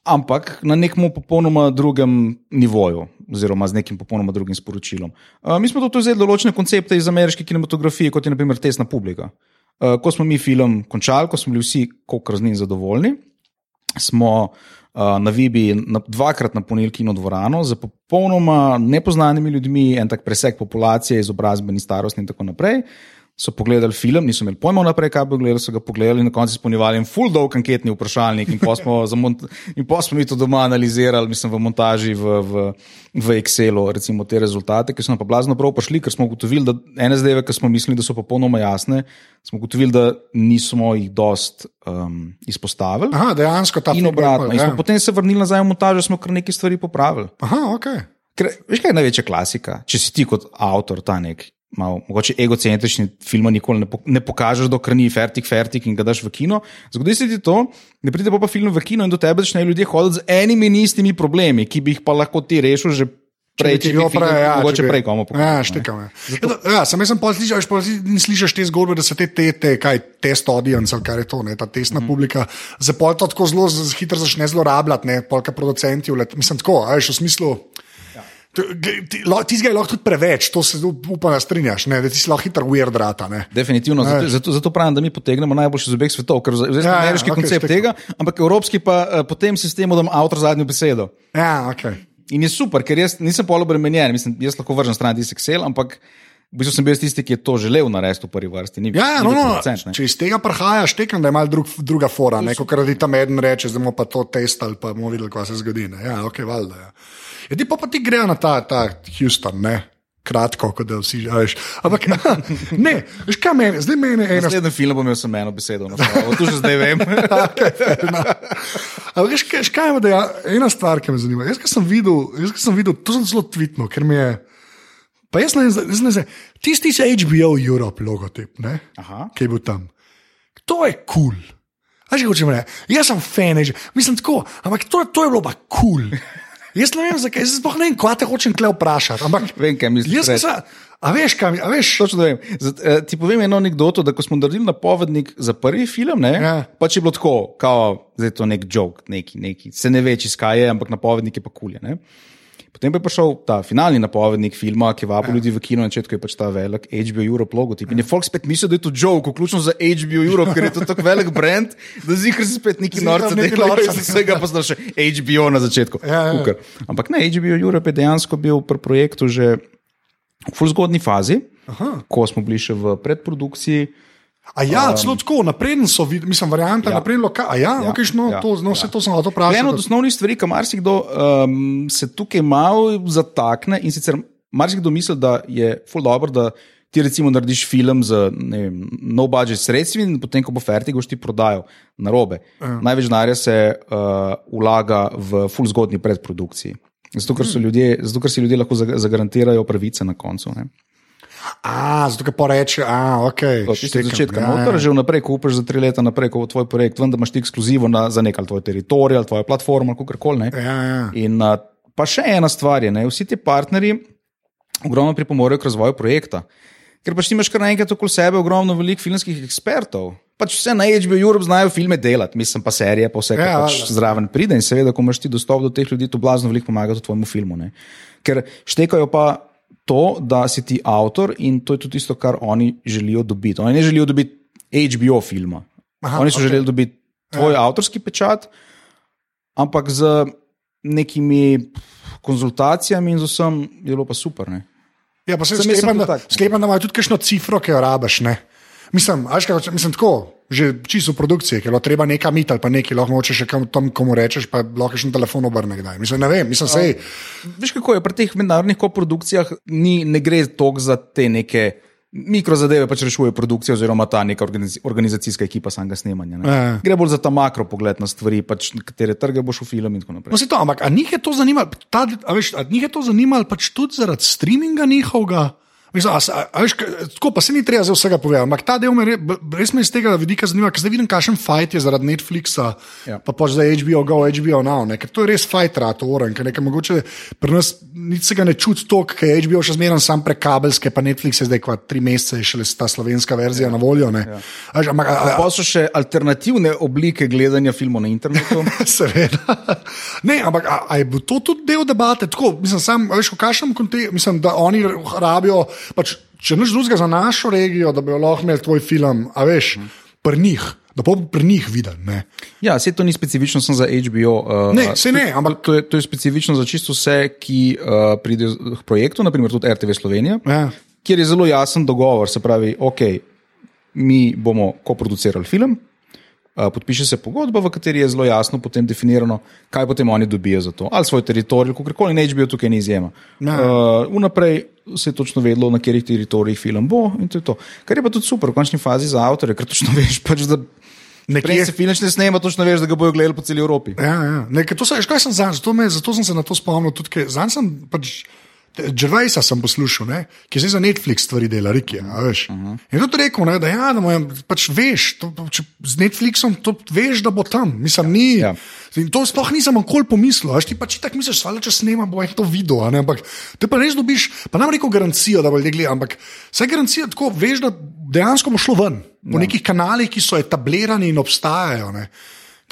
Ampak na nekem popolnoma drugem nivoju, oziroma z nekim popolnoma drugim sporočilom. Uh, mi smo tudi vzeli določene koncepte iz ameriške kinematografije, kot je naprimer tesna publika. Uh, ko smo mi film končali, ko smo bili vsi, koliko z njim zadovoljni, smo uh, na Vibi na, dvakrat napolnili kino dvorano z popolnoma nepoznanimi ljudmi, en tak preseg populacije, izobrazbeni, starostni in tako naprej. So pogledali film, niso imeli pojma naprej, kaj bo gledali, so ga pogledali in na koncu izpolnjevali en full dolg anketni vprašalnik. In pol smo, smo mi to doma analizirali, mislim, v montaži v, v, v Excelu, recimo te rezultate, ki so nam pa blazno prav prišli, ker smo ugotovili, da ene zdaj, ki smo mislili, da so popolnoma jasne, smo ugotovili, da nismo jih dost um, izpostavili. Aha, dejansko ta In obratno. pol, In ja. smo potem se vrnili nazaj v montažo, smo kar nekaj stvari popravili. Aha, ok. Ker, veš, kaj je največja klasika? Če si ti kot avtor ta nek. Malo, mogoče egocentrični film nikoli ne, po, ne pokažeš, dokler ni fertik, fertik in ga daš v kino. Zgodi se ti to, da pride pa, pa film v kino in do tebe začnejo ljudje hoditi z enimi in istimi problemi, ki bi jih pa lahko ti rešil že prej, če film prej, ja, mogoče prej komu pokazal. Ja, štekam. Ja, Zato... ja sem sem pol slišal, in slišiš te zgodbe, da se te, te, te kaj, test audience, kar je to, ne, ta testna mm -hmm. publika, za pol to tako zelo hitro začne zlorabljati, ne, polka producenti, vlet, mislim tako, a veš, v smislu. To- glej, Ti lo- ti ga je lahko tudi preveč, to se upam, da strinjaš, ne, da ti si lahko hitro weird rata. Ne. Definitivno, zato, zato, zato pravim, da mi potegnemo najboljše iz obeh svetov, ker zdaj Ja, smo ja, ameriški okej, koncept štekam. tega, ampak evropski pa uh, po tem sistemu, da ima avtor zadnjo besedo. Ja, ok. In je super, ker jaz nisem polo obremenjen, mislim, jaz lahko vržem stran tisti Excel, ampak v bistvu sem bil tisti, ki je to želel narediti v prvi vrsti. Ni, Ja, ja, ni no, no, producent, ne. če iz tega prihajaš, tekam, da je malo drug, druga fora, ne, kot radi tam eden reče, zdaj bomo pa to testali, pa bomo videli, kaj se zgodi. Ne. Ja, ok, valjda. Ja. Ti pa, pa ti grejo na ta, ta Houston, ne. kratko, kot da vsi živiš. Ampak ne, veš kaj meni, zdaj meni ena Naslednji film bom imel samo eno besedo, no, tu že zdaj vem. Ampak veš, kaj, kaj je, da je ena stvar, ki me zanima. Jaz, ki sem videl, jaz, ki sem videl, to sem zelo tvitno, ker mi je. Pa jaz ne znam, tisti se HBO Europe logotip, ne? Kaj je bil tam. To je kul. Cool. Že hočem reči, jaz sem fan, že, mislim tako, ampak to, to je bilo pa kul. Cool. Jaz ne vem, zakaj, jaz sploh ne vem, kaj te hočem tle vprašati. Ampak, Vem, kaj misliš. jaz sem a veš, kaj, mi- a veš, Točno vem. Zat, eh, ti povem eno anekdoto, da ko smo naredili napovednik za prvi film, ne, Ja. pač je bilo tako, kao, zdaj je to nek jok, neki, neki. se ne ve, če skaj je, ampak napovednik je pa kulje. Ne. Potem pa je prišel ta finalni napovednik filma, ki vabi ja. ljudi v kino, začetku je pač ta velik HBO Europe logotip. In je folk spet mislil, da je to joke, vključno za HBO Europe, ker je to tako velik brand, da zikr se spet neki Ziher norce neki delajo, norca. iz vsega pa znaš še HBO na začetku. Ja, ja. Kukar. Ampak ne, HBO Europe je dejansko bil pri projektu že v zgodni fazi, Aha. ko smo bili še v predprodukciji. A ja, celo tako, napreden so, vid- mislim, varianta, Ja. napreden lokal. A ja, Ja. Okay, no, ja, to, no, vse ja. to sem To je Ena od osnovnih stvari, ki marsikdo um, se tukaj malo zatakne in sicer marsikdo misli, da je ful dobro, da ti recimo narediš film z vem, no budget sredstvi in potem, ko bo fertig, boš ti prodajal na robe. Ja. Največ denarja se uh, vlaga v ful zgodni predprodukciji. Zato ker, so ljudje, zato, ker si ljudje lahko zag- zagarantirajo pravice na koncu. Ne? A, zato pa reče, a, ok. To štekam, začetka ja, ja. že vnaprej kupiš za tri leta naprej, ko bo tvoj projekt, vendar imaš ti ekskluzivo na, za nek ali tvoj teritorij ali tvojo platformo kar koli. Ja, ja. In uh, pa še ena stvar je, ne, vsi ti partnerji ogromno pripomorejo k razvoju projekta. Ker pač imaš kar naenkrat okoli sebe ogromno velikih filmskih ekspertov. Pač vse na HBO Europe znajo filme delati, mislim pa serije, pa vse, kar Ja, pač valjda. zraven pride. In seveda, ko imaš ti dostop do teh ljudi, to blazno veliko pomaga tudi tvojemu filmu. Ne. Ker štekajo pa to, da si ti avtor in to je tudi tisto, kar oni želijo dobiti. Oni ne želijo dobiti HBO filma. Aha, Oni so okej. želeli dobiti tvoj ja. avtorski pečat, ampak z nekimi konzultacijami in z vsem je bilo pa super. Ne? Ja, pa se sklepam, da, sklepam, da imajo tudi kakšno cifro, ki jo rabiš. Ne? Mislim, a hočem- mislim, tako, že čisto v produkciji, ker je treba nekaj mit ali pa nekaj, lahko hočeš še kam, tam komu rečeš, pa lahko še telefon obrne kdaj. Mislim, ne vem, mislim, sej, Veš, kako je pri teh mednarodnih koprodukcijah, ni, ne gre toliko za te neke mikrozadeve, pač rešuje produkcija oziroma ta neka organiz, organizacijska ekipa samega snemanja. ne. Ja. Gre bolj za ta makro pogled na stvari, pač, katere trge boš v film in tako naprej. No, to, ampak a njih je to zanimalo, ta, a veš, a njih je to zanimalo pač tudi zaradi streaminga njihovega? Mislim, a, a, a veš, tako pa se ni treba zdaj vsega povedati, ampak ta del me re, res me iz tega vidika zanima, ker zdaj vidim, kakšen fight je zaradi Netflixa, Ja. pa pač za HBO Go, HBO Now, ne, ker to je res fight rato oren, ker nekaj mogoče pri nas nič se ga ne čuti toliko, ker je HBO še zmeraj sam prek kabelske, pa Netflix je zdaj kva tri mesece, šele ta slovenska verzija ja. na voljo. Ne. Ja. A, veš, ampak, a, a, Pa so še alternativne oblike gledanja filmov na internetu. Seveda. Ne, ampak a, a je bil to tudi del debate? Tako, mislim, sam, a veš, v kakšnem kontekstu, mislim, da oni rabijo, pač, če nič drugega za našo regijo, da bi lahko imeli tvoj film, a veš, pri njih, da bo pri njih viden. Ne. Ja, se to ni specifično za HBO. Uh, Ne, saj ne, ampak- To je, to je specifično za čisto vse, ki uh, pridejo k projektu, naprimer tudi RTV Slovenija, Ja. kjer je zelo jasen dogovor. Se pravi, ok, mi bomo koproducirali film. Uh, podpiše se pogodba, v kateri je zelo jasno potem definirano, kaj potem oni dobijo za to. Ali svoj teritorij, kakorkoli, ne HBO tukaj ni izjema. Ja. Uh, vnaprej se je točno vedelo, na katerih teritorijih film bo in to je to. Kar je pa tudi super v končni fazi za avtorje, ker točno veš, pač, da Nekje- Prej se film ne snema, točno veš, da ga bojo gledali po celi Evropi. Ja, ja. Ne, ker to se, veš, kaj sem zanj, zato, me, zato sem se na to spomnil. Tudi, zanj sem pač. Džervajsa sem poslušal, ne, ki zdaj za Netflix stvari dela, Riki. Uh -huh. In tudi rekel, ne, da, ja, da mojem, pač veš, to, če, z Netflixom to veš, da bo tam. Mislim, ni, Ja. In to sploh nisem nikoli pomislil. Ti pač tako misliš, da če snema, bo en to videl. ne, Ampak te pa res dobiš, pa nam reko garancijo, da bo ljudje gledali. Ampak vse garancija tako veš, da dejansko bo šlo ven. Po ja. nekih kanalih, ki so etablirani in obstajajo. Ne.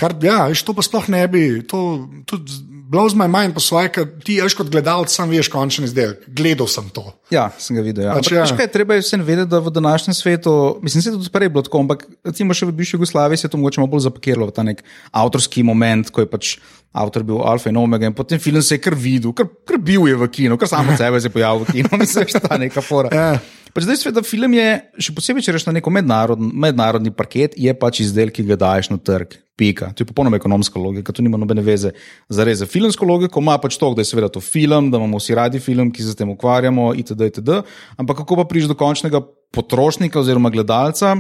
Kar, ja, veš, to pa sploh ne bi, to tudi blows my mind, po svoje, ker ti, veš, kot gledalec, sam veš, končni izdelek. Gledal sem to. Ja, sem ga videl. Ja. Pač Ampak, ja. kaj, treba je vseeno vedeti, da v današnjem svetu, mislim, da je tudi prej bilo tako, ampak recimo še v bivši Jugoslaviji se je to mogoče malo bolj zapakiralo v ta nek avtorski moment, ko je pač avtor bil alfa in omega in potem film se je kar videl, kar, kar bil je v kinu, kar samo sebe se je pojavil v kinu, mislim, da je ta neka fora. Ja. Pač dejstvo je, da film je, še posebej, če rečeš na neko mednarodni, mednarodni parket, je pač izdelek, ki ga daješ na trg. Pika. To je popolnoma ekonomska logika, to nima nobene veze za res. Filmsko logiko ima pač to, da je seveda to film, da imamo vsi radi film, ki se s tem ukvarjamo, itd. itd. Ampak kako pa prideš do končnega potrošnika oziroma gledalca?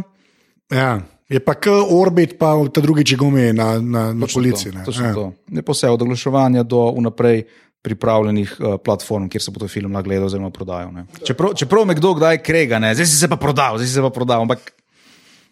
Ja. Je pa k orbit, pa ta drugi čigumi na, na, na policiji. To, ja. to. Je pa vse od oglaševanja do vnaprej pripravljenih uh, platform, kjer se bo to film nagledal oziroma prodajal. Čeprav, čeprav me kdo kdaj krega, ne? zdaj si se pa prodal, zdaj si se pa prodal. Ampak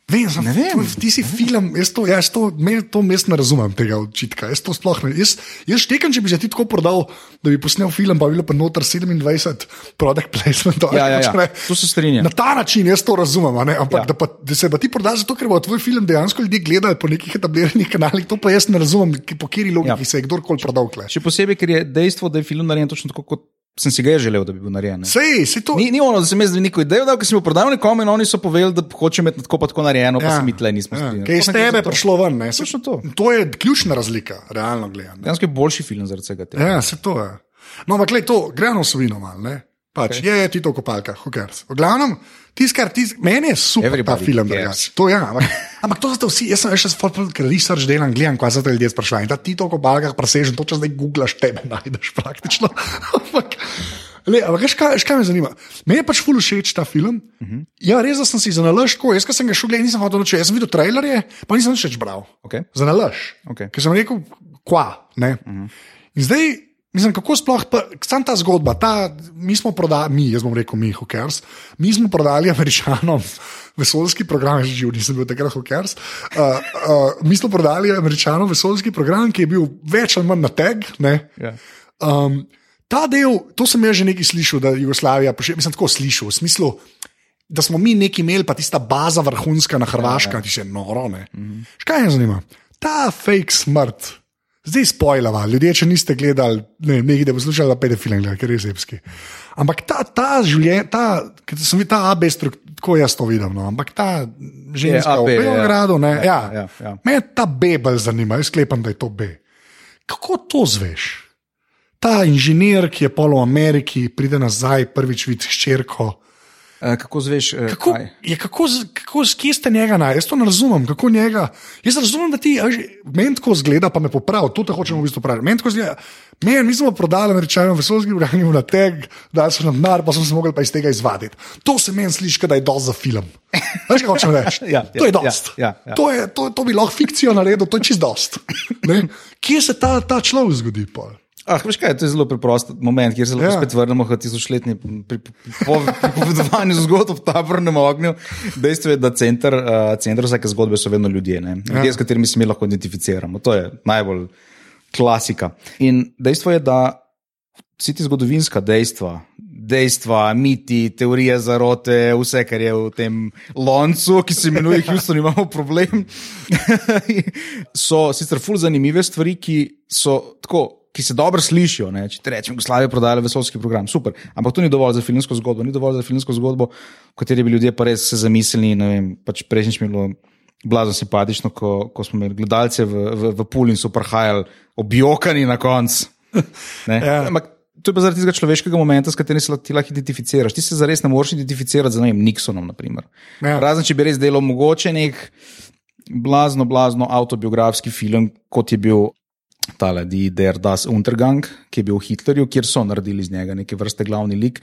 Vem, sem, ne vem, ti si film, jaz to, jaz to, me, to mest ne razumem tega očitka. Jaz to sploh ne. Jaz, jaz štekam, če bi že ti tako prodal, da bi posnel film, pa bi bilo pa noter 27 product placement. Ja, ja, ja. To se strinja. Na ta način jaz to razumem, ampak ja. da, pa, da se pa ti prodaš zato, ker bo tvoj film dejansko ljudje gledali po nekih etabliranih kanalih, to pa jaz ne razumem, po kateri logiki ja. se je kdorkoli prodal. Še posebej, ker je dejstvo, da je film narejen točno tako kot sem si ga želel, da bi bil narejen. Sej, sej to... ni, ni ono, da sem jaz neko idejo dal, ki sem jo prodal nekomu in oni so povedali, da hoče imeti tako, tako narejeno, ja, pa se mi tle nismo ja. Kaj iz tebe prišlo ven? Ne, to. to je ključna razlika, realno gledano. Dejansko je boljši film zaradi tega. Ja, se to je. No, ampak gledaj, to gremo svino malo. Pač, okay. Je, je ti to kopalka, hokers. V glavnem, tiskar, tisk, meni je super Everybody ta film. To, ja, ampak, ampak to zato vsi, jaz sem še sploh, ker research delam, gledam, kaj se te ljudje sprašujejo. Da ti to kopalka presežeš, to če zdaj googlaš, tebe najdeš praktično. ampak, Le, ampak, kaj, kaj me zanima? Meni je pač ful všeč ta film. Uh mhm. -huh. Ja, res sem si za nalož, ko jaz sem ga šel gledati, nisem hodil noč, jaz sem videl trailerje, pa nisem več bral. Okay. Za nalož. Okay. Ker sem rekel, kva. Uh mhm. -huh. In zdaj. Mislim, kako sploh, sam ta zgodba, ta, mi smo prodali, mi, jaz bom rekel, mi, hokers, mi smo prodali američanom vesoljski program, že živ, nisem bil takrat hokers. Uh, uh, mi smo prodali američanom vesoljski program, ki je bil več ali manj na teg. Yeah. Um, ta del, to sem jaz že nekaj slišal, da je Jugoslavija, pošilj, mislim, tako slišal, v smislu, da smo mi neki imeli, pa tista baza vrhunska na Hrvaškem, ki se je noro. Mm -hmm. Škaj me zanima? Ta fake smrt. Zdaj spojlava, ljudje, če niste gledali, ne, nekaj, da bo slušala pedofile, ker je zepski. Ampak ta, ta življenje, ta, ki sem videl, ta AB struktura, tako jaz to vidim, no, ampak ta ženska v Beogradu, ja. ja, ja, ja, ja. me ta B bolj zanima, jaz sklepam, da je to B. Kako to zveš? ta inženir, ki je polo v Ameriki, pride nazaj, prvič vidi ščerko. Uh, kako zveš, uh, kako, je, kako, kako, kje ste njega naj? Jaz to ne razumem. Njega, jaz razumem, da ti meni tako zgleda, pa me popravi, to te hočemo v bistvu praviti. Meni tako zgleda, meni, mi smo prodali američanom vesoljski program na teg, da so nam denar, pa smo se mogli pa iz tega izvaditi. To se meni sliši, da je dost za film. Veš, kaj hočem reči? ja, to je ja, dost. Ja, ja, ja. To, je, to, to bi lahko fikcijo naredil, to je čist dost. Kje se ta, ta človek zgodi? Pol? Ah, veš kaj, to je zelo preprost moment, kjer se lahko ja. spet vrnemo k tisočletni pripovedovanju zgodb v tabornem ognju. Dejstvo je, da center, uh, center vsake zgodbe so vedno ljudje, ja. ljudje, s katerimi se mi lahko identificiramo. To je najbolj klasika. In dejstvo je, da vsi ti zgodovinska dejstva. Dejstva, miti, teorije zarote, vse, kar je v tem loncu, ki se imenuje Houston, imamo problem. so sicer fully zanimive stvari, ki so tako ki se dobro slišijo. Ne? Če ti rečem, Jugoslavija je prodala vesoljski program, super. Ampak to ni dovolj za filmsko zgodbo, ni dovolj za filmsko zgodbo, v kateri bi ljudje pa res se zamislili. Pač Prejšnjič mi je bilo blazno simpatično, ko, ko smo imeli gledalce v, v, v Pulju in so prihajali objokani na koncu. ja. Ampak. To je pa zaradi tega človeškega momenta, s katerim se ti lahko identificiraš. Ti se zares ne moreš identificirati z vem, Nixonom. Ja. Razen če bi res delal mogoče nek blazno, blazno autobiografski film, kot je bil tale Die Der Das Untergang, ki je bil v Hitlerju, kjer so naredili iz njega neke vrste glavni lik.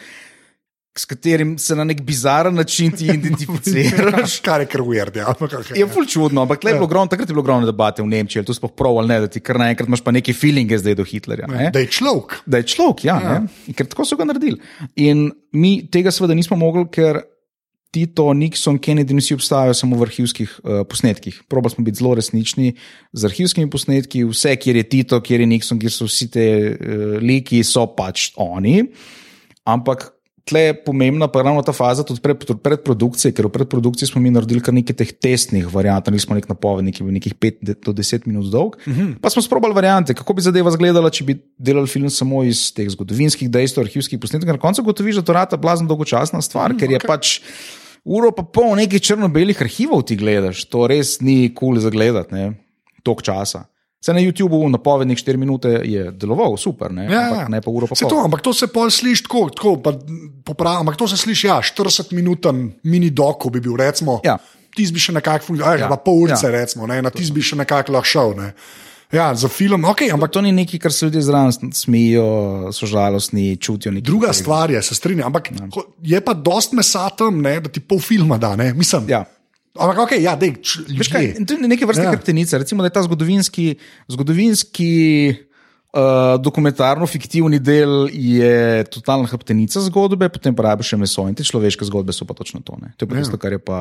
S katerim se na nek bizaren način ti identificiraš. Kar je krvir, ja. Je ful čudno, ampak je bilo gromno, takrat je bilo ogromno debate v Nemčiji, ali to sploh prav ali ne, da ti kar naenkrat imaš pa neke feelinge zdaj do Hitlerja. Ne? Da je človek. Da je človek, ja. ja. Ker tako so ga naredili. In mi tega seveda nismo mogli, ker Tito, Nixon, Kennedy, vsi obstajajo samo v arhivskih uh, posnetkih. Probali smo biti zelo resnični z arhivskimi posnetki, vse, kjer je Tito, kjer je Nixon, kjer so vsi te uh, liki, so pač oni. Ampak tle je pomembna pa ravno ta faza tudi pred, predprodukcije, ker v predprodukciji smo mi naredili kar nekaj teh testnih variant, ali smo nek napovednik, ki je bil nekih 5 do 10 minut dolg. Uh mhm. -huh. Pa smo sprobali variante, kako bi zadeva izgledala, če bi delali film samo iz teh zgodovinskih dejstev, arhivskih posnetkov. Na koncu gotoviš, da to rata blazno dolgočasna stvar, uh -huh, ker je okay. pač uro pa pol nekaj črno-belih arhivov ti gledaš, to res ni kul cool za gledati, tok časa. Se na YouTubu napovednik 4 minute je deloval, super, ne, Ja, ampak ja. ne pa uro pa pol. to, ampak to se pol sliši tako, tako pa, poprav, ampak to se sliši, ja, 40 minuten mini doko bi bil, recimo. Ja. Tisti bi še nekako funkcioniral, Ja. ja. pa pol urice, Ja. recimo, ne, na tisti bi še nekako lahko šel. Ne. Ja, za film, ok, ampak To ni nekaj, kar se ljudje zraven smejijo, so žalostni, čutijo druga stvar je, se strinjam, ampak ko- je pa dost mesa tam, ne, da ti pol filma da, ne, mislim. Ja. Ampak ok, ja, dej, č- Veš kaj, to je neke vrste Ja. ja. hrbtenica. Recimo, da je ta zgodovinski, zgodovinski uh, dokumentarno-fiktivni del je totalna hrbtenica zgodbe, potem pa rabiš še meso in te človeške zgodbe so pa točno to. Ne? To je pa tisto, kar je pa.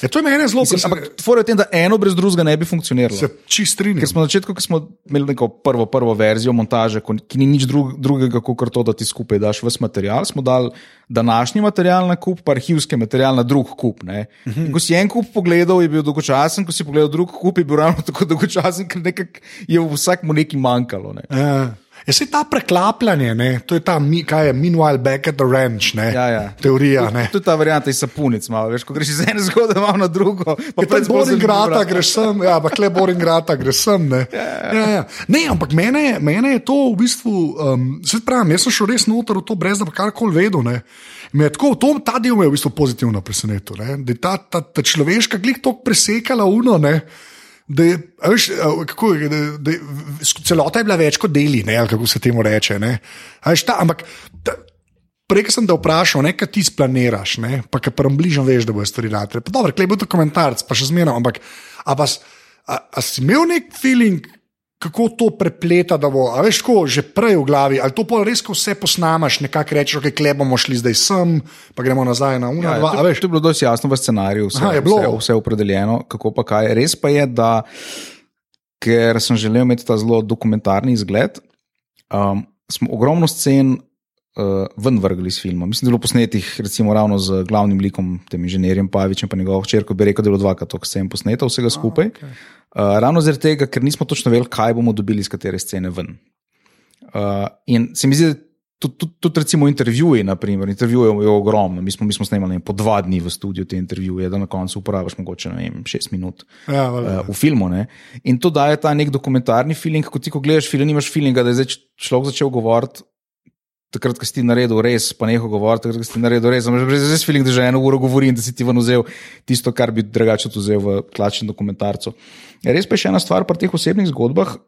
Ja, to je meni zelo presenečenje. ampak v tem, da eno brez drugega ne bi funkcioniralo. Se čist strinjam. Ker smo na začetku, ko smo imeli neko prvo, prvo verzijo montaže, ki ni nič drug, drugega, kot to, da ti skupaj daš vse material, smo dali današnji material na kup, pa arhivski material na drug kup. Uh -huh. In ko si en kup pogledal, je bil dolgočasen, ko si pogledal drug kup, je bil ravno tako dolgočasen, ker nekak je vsakmu nekaj manjkalo. Ne. Ja. Je se ta preklapljanje, ne? to je ta, mi- kaj je, meanwhile back at the ranch, ne? Ja, ja. teorija. Ne? Je ta varianta iz sapunic, malo, veš, ko greš iz ene zgodbe malo na drugo. pa Je to pred zelo Boring zanimivo Grata, brati. greš sem, ja, ampak le Boring Grata, greš sem. Ne, ja, ja. ne ampak mene, mene je to v bistvu, um, se pravi, jaz sem šel res noter v to, brez da bi karkoli vedel. Ne. Me je tako, to, ta del me je v bistvu pozitivno presenetil, ne. da je ta, ta, ta človeška glik tako presekala uno. Ne. Da je, veš, kako, da, da celota je bila več kot deli, ne, kako se temu reče. Ne. Veš, ta, ampak ta, Prej sem te vprašal, kaj ti splaniraš, ne, pa kaj prvem bližnjem veš, da bo stvari rade. Dobro, klej bo to komentarc, pa še zmeraj, ampak a, pa, a, a si imel nek feeling, kako to prepleta, da bo, a veš, tako že prej v glavi, ali to pa res, ko vse posnamaš, nekako rečeš, ok, klej bomo šli zdaj sem, pa gremo nazaj na una, Ja, dva, to, veš. to je bilo dosti jasno v scenariju, vse, Aha, je bilo. vse, vse opredeljeno, kako pa kaj. Res pa je, da ker sem želel imeti ta zelo dokumentarni izgled, um, smo ogromno scen uh, ven vrgli iz filma. Mislim, da je bilo posnetih recimo ravno z glavnim likom, tem inženirjem Pavičem, pa njegovo hčerko, bi rekel, da je bilo dvakrat toliko scen posneto, vsega skupaj. okay. Uh, ravno zaradi tega, ker nismo točno vedeli, kaj bomo dobili iz katere scene ven. Uh, in se mi zdi, da tudi, tudi, tudi recimo intervjuji, naprimer, intervjujev je ogromno. Mi smo, mi smo snemali po dva dni v studiu te intervjuje, da na koncu uporabiš mogoče vem, šest minut Ja, valjda. uh, v filmu. Ne? In to daje ta nek dokumentarni feeling, ko ti, ko gledaš film, nimaš feelinga, da je zdaj človek začel govoriti. Takrat, ko si ti naredil res, pa neho govoriti, takrat, ko si ti naredil res, imaš res, res feeling, da že eno uro govorim, da si ti ven vzel tisto, kar bi drugače tu vzel v klačnem dokumentarcu. Res pa je še ena stvar pri teh osebnih zgodbah,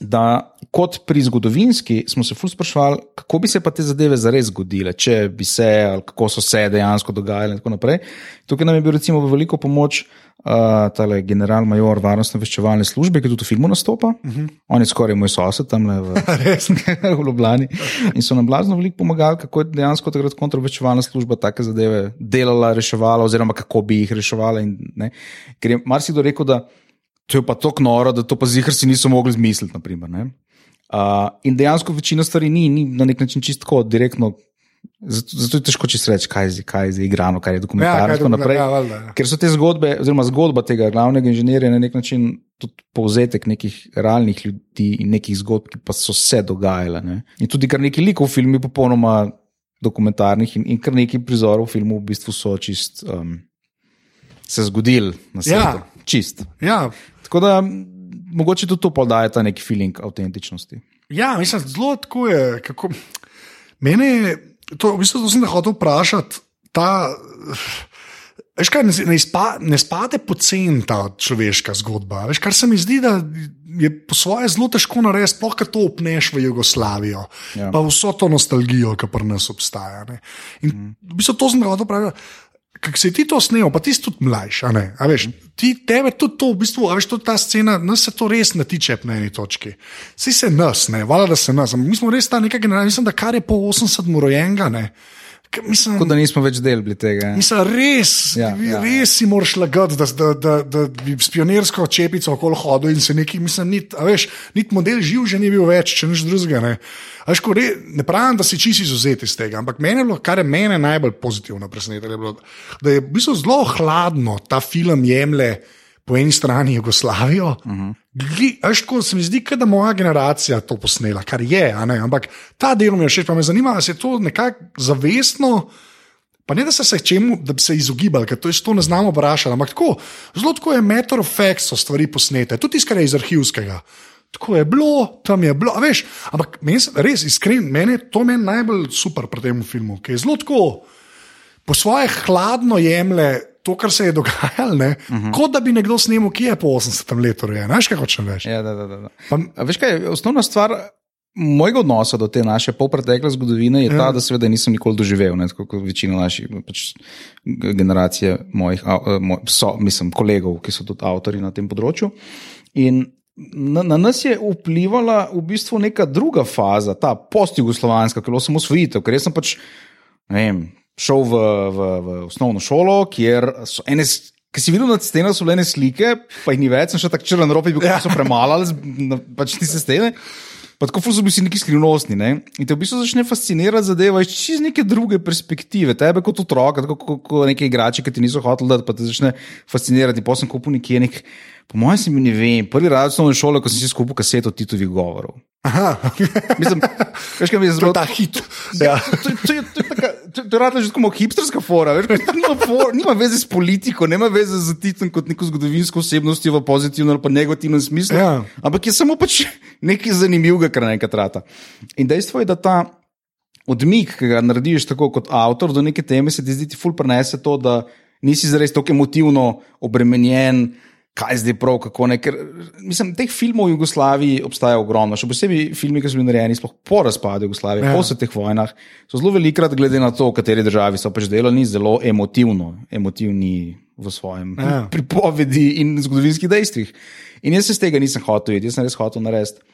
da kot pri zgodovinski smo se ful sprašvali, kako bi se pa te zadeve zares zgodile, če bi se, ali kako so se dejansko dogajale in tako naprej. Tukaj nam je bil recimo veliko pomoč uh, tale general-major varnostno veščevalne službe, ki tudi v filmu nastopa. Uh -huh. On je skoraj moj sosed tam le v, v Ljubljani. In so nam blazno veliko pomagali, kako je dejansko takrat kontraobveščevalna služba take zadeve delala, reševala, oziroma kako bi jih reševala. In, ne. Ker je marsikdo rekel, da to je pa tako noro, da to pa zihar si niso mogli zmisliti. Naprimer, ne. uh, in dejansko večina stvari ni, ni na nek način čisto direktno. Zato, zato je težko čisto reči, kaj je, kaj je igrano, kaj je Ja, dokumentarno. kaj tako dokumentar- naprej. ja, valjda, ja. Ker so te zgodbe, oziroma zgodba tega glavnega inženirja na nek način tudi povzetek nekih realnih ljudi in nekih zgodb, ki pa so se dogajale. Ne? In tudi kar nekaj likov v filmu je popolnoma dokumentarnih in, in kar nekaj prizorov v filmu v bistvu so čist. Um, Se zgodili na svetu, Ja. Čist. Ja, Tako da mogoče tudi to podaja ta neki feeling avtentičnosti. Ja, mislim, zelo tako je. Kako... Mene je, to, v bistvu, to sem te hotel vprašati. Ta, veš, kaj, ne, izpa, ne spade pocen ta človeška zgodba. Veš, kar se mi zdi, da je po svoje zelo težko narediti, sploh ko to opneš v Jugoslavijo, ja. Pa vso to nostalgijo, ki pri nas obstaja. Ne. In v bistvu to sem te hotel vprašati. Kako si ti to snel, pa ti si tudi mlajši, a ne? A veš, ti, tebe tudi to, v bistvu, a veš, tudi ta scena, nas se to res ne tiče na eni točki. Vsi se nas, ne, valjda da se nas, mi smo res ta neka generacija, mislim, da kar je po 80 rojenega, ne. K- Mislim, Tako da nismo več del tega. Mislim, res, ja, Ja, ja, res si moraš lagati, da, da, da, da bi s pionirsko čepico okoli hodil in se neki, mislim, nit, veš, nit model živ že ni bil več, če nič drugega. Ne. A Veš, ko re, ne pravim, da si čisi izuzeti iz tega, ampak mene, je bilo, kar je mene najbolj pozitivno presenetilo, da je v bistvu zelo hladno ta film jemlje po eni strani Jugoslavijo. Uh -huh. Veš, ko se mi zdi, da moja generacija to posnela, kar je, ampak ta del mi je všeč, pa me zanima, ali se je to nekako zavestno Pa ne da se se čemu, da bi se izogibali, ker to, je, to ne znamo vprašati. Ampak tako, zelo tako je matter of fact, so stvari posnete, tudi tiskare iz arhivskega. Tako je bilo, tam je bilo, veš. Ampak meni se res iskren, meni to meni najbolj super pri tem filmu, ki je zelo tako, po svoje hladno jemlje to, kar se je dogajalo, uh -huh. kot da bi nekdo snimal, ki je po 80 letu rojen. Veš, kaj hočeš reči? Ja, da, da, da. Pa, a veš kaj, osnovna stvar. Mojega odnosa do te naše polpretekle zgodovine je ja. ta, da seveda nisem nikoli doživel, ne, kot večina naših pač, generacije, mojih, moj, so, mislim, kolegov, ki so tudi avtori na tem področju. In na, na nas je vplivala v bistvu neka druga faza, ta post-jugoslovanska, ki je bilo samo svojitev, ker sem pač vem, šel v, v, v osnovno šolo, kjer so ene. Ker si videl na stenah, so bile slike, pa jih ni več, še tako črn rop, ki ja. so premalali, pač ti se stene. Pa tako so bili neki skrivnostni. Ne? In te v bistvu začne fascinirati zadeva iz čez neke druge perspektive. Tebe kot otroka, kot, kot, kot neki igrači, ki ti niso hoteli dati, pa te začne fascinirati. Pa sem kupil nekje nek. Po mojem, se mi ne vem, prvi rad sem v šoli, ko sem si skupil kaseto Titovih govorov. Mislim, veš, kaj mi je zelo ta hit. Ja. To, to, to, to, to, je že tako hipsterska fora. Veš, nima, for, nima veze s politiko, nema veze z Titom kot neko zgodovinsko osebnostjo v pozitivnem ali pa negativnem smislu. Ja. Ampak je samo pač nekaj zanimivega, kar naenkrat rata. In dejstvo je, da ta odmik, ki ga narediš tako kot avtor do neke teme, se ti zdi, ti ful prenese to, da nisi zares tako emotivno obremenjen kaj zdaj prav, kako ne. Ker, mislim, teh filmov v Jugoslaviji obstaja ogromno, še posebej filmi, ki so bili narejeni po razpadu Jugoslavije, ja. po vseh teh vojnah, so zelo velikrat, glede na to, v kateri državi so pač delali, zelo emotivno, emotivni v svojem ja. pripovedi in zgodovinskih dejstvih. In jaz se z tega nisem hotel videti, jaz sem res hotel narediti.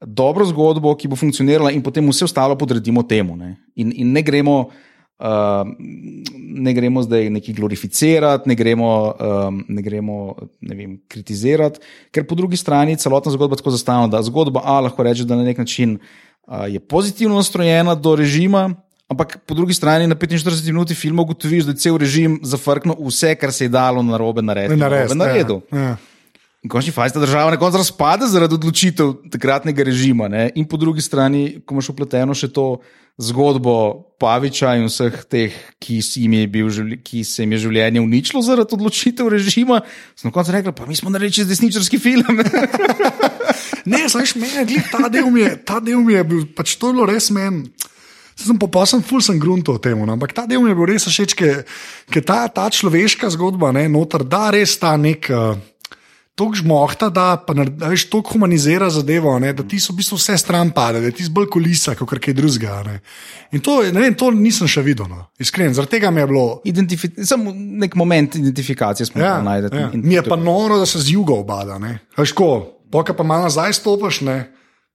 Dobro zgodbo, ki bo funkcionirala, in potem vse ostalo podredimo temu. Ne? In, in ne gremo Uh, ne gremo zdaj neki glorificirati, ne gremo, um, ne gremo ne vem, kritizirati, ker po drugi strani celotna zgodba tako zastavlja, da zgodba A lahko reče, da na nek način uh, je pozitivno nastrojena do režima, ampak po drugi strani na 45 minut filma ugotoviš, da je cel režim zafrknil vse, kar se je dalo na robe narediti. Na redu. Ja, ja. In končni fazi ta država na koncu razpada zaradi odločitev takratnega režima. Ne? In po drugi strani, ko imaš upleteno še to zgodbo Paviča in vseh teh, ki, bil, ki se jim je življenje uničilo zaradi odločitev režima, so na koncu rekli: pa mi smo naredili desničarski film. ne, znaš, meni ta del mi je, ta del mi je bil, pač to je bilo res meni. Sem popolnoma ful sem grunto o tem, no, ampak ta del mi je bil res všeč, ker ta, ta človeška zgodba, ne, noter, da res ta nek. Uh, tako žmohta, da veš, tako humanizira zadevo, ne, da ti so v bistvu vse stran pade, da ti si bolj kulisa, kot kaj drugega. In to, vem, to nisem še videl, no. iskreno, zaradi tega mi je bilo. Samo nek moment identifikacije smo ja, našli. Ja. Mi je pa noro, da se z jugo obada. Veš, poka pa malo nazaj stopiš, ne.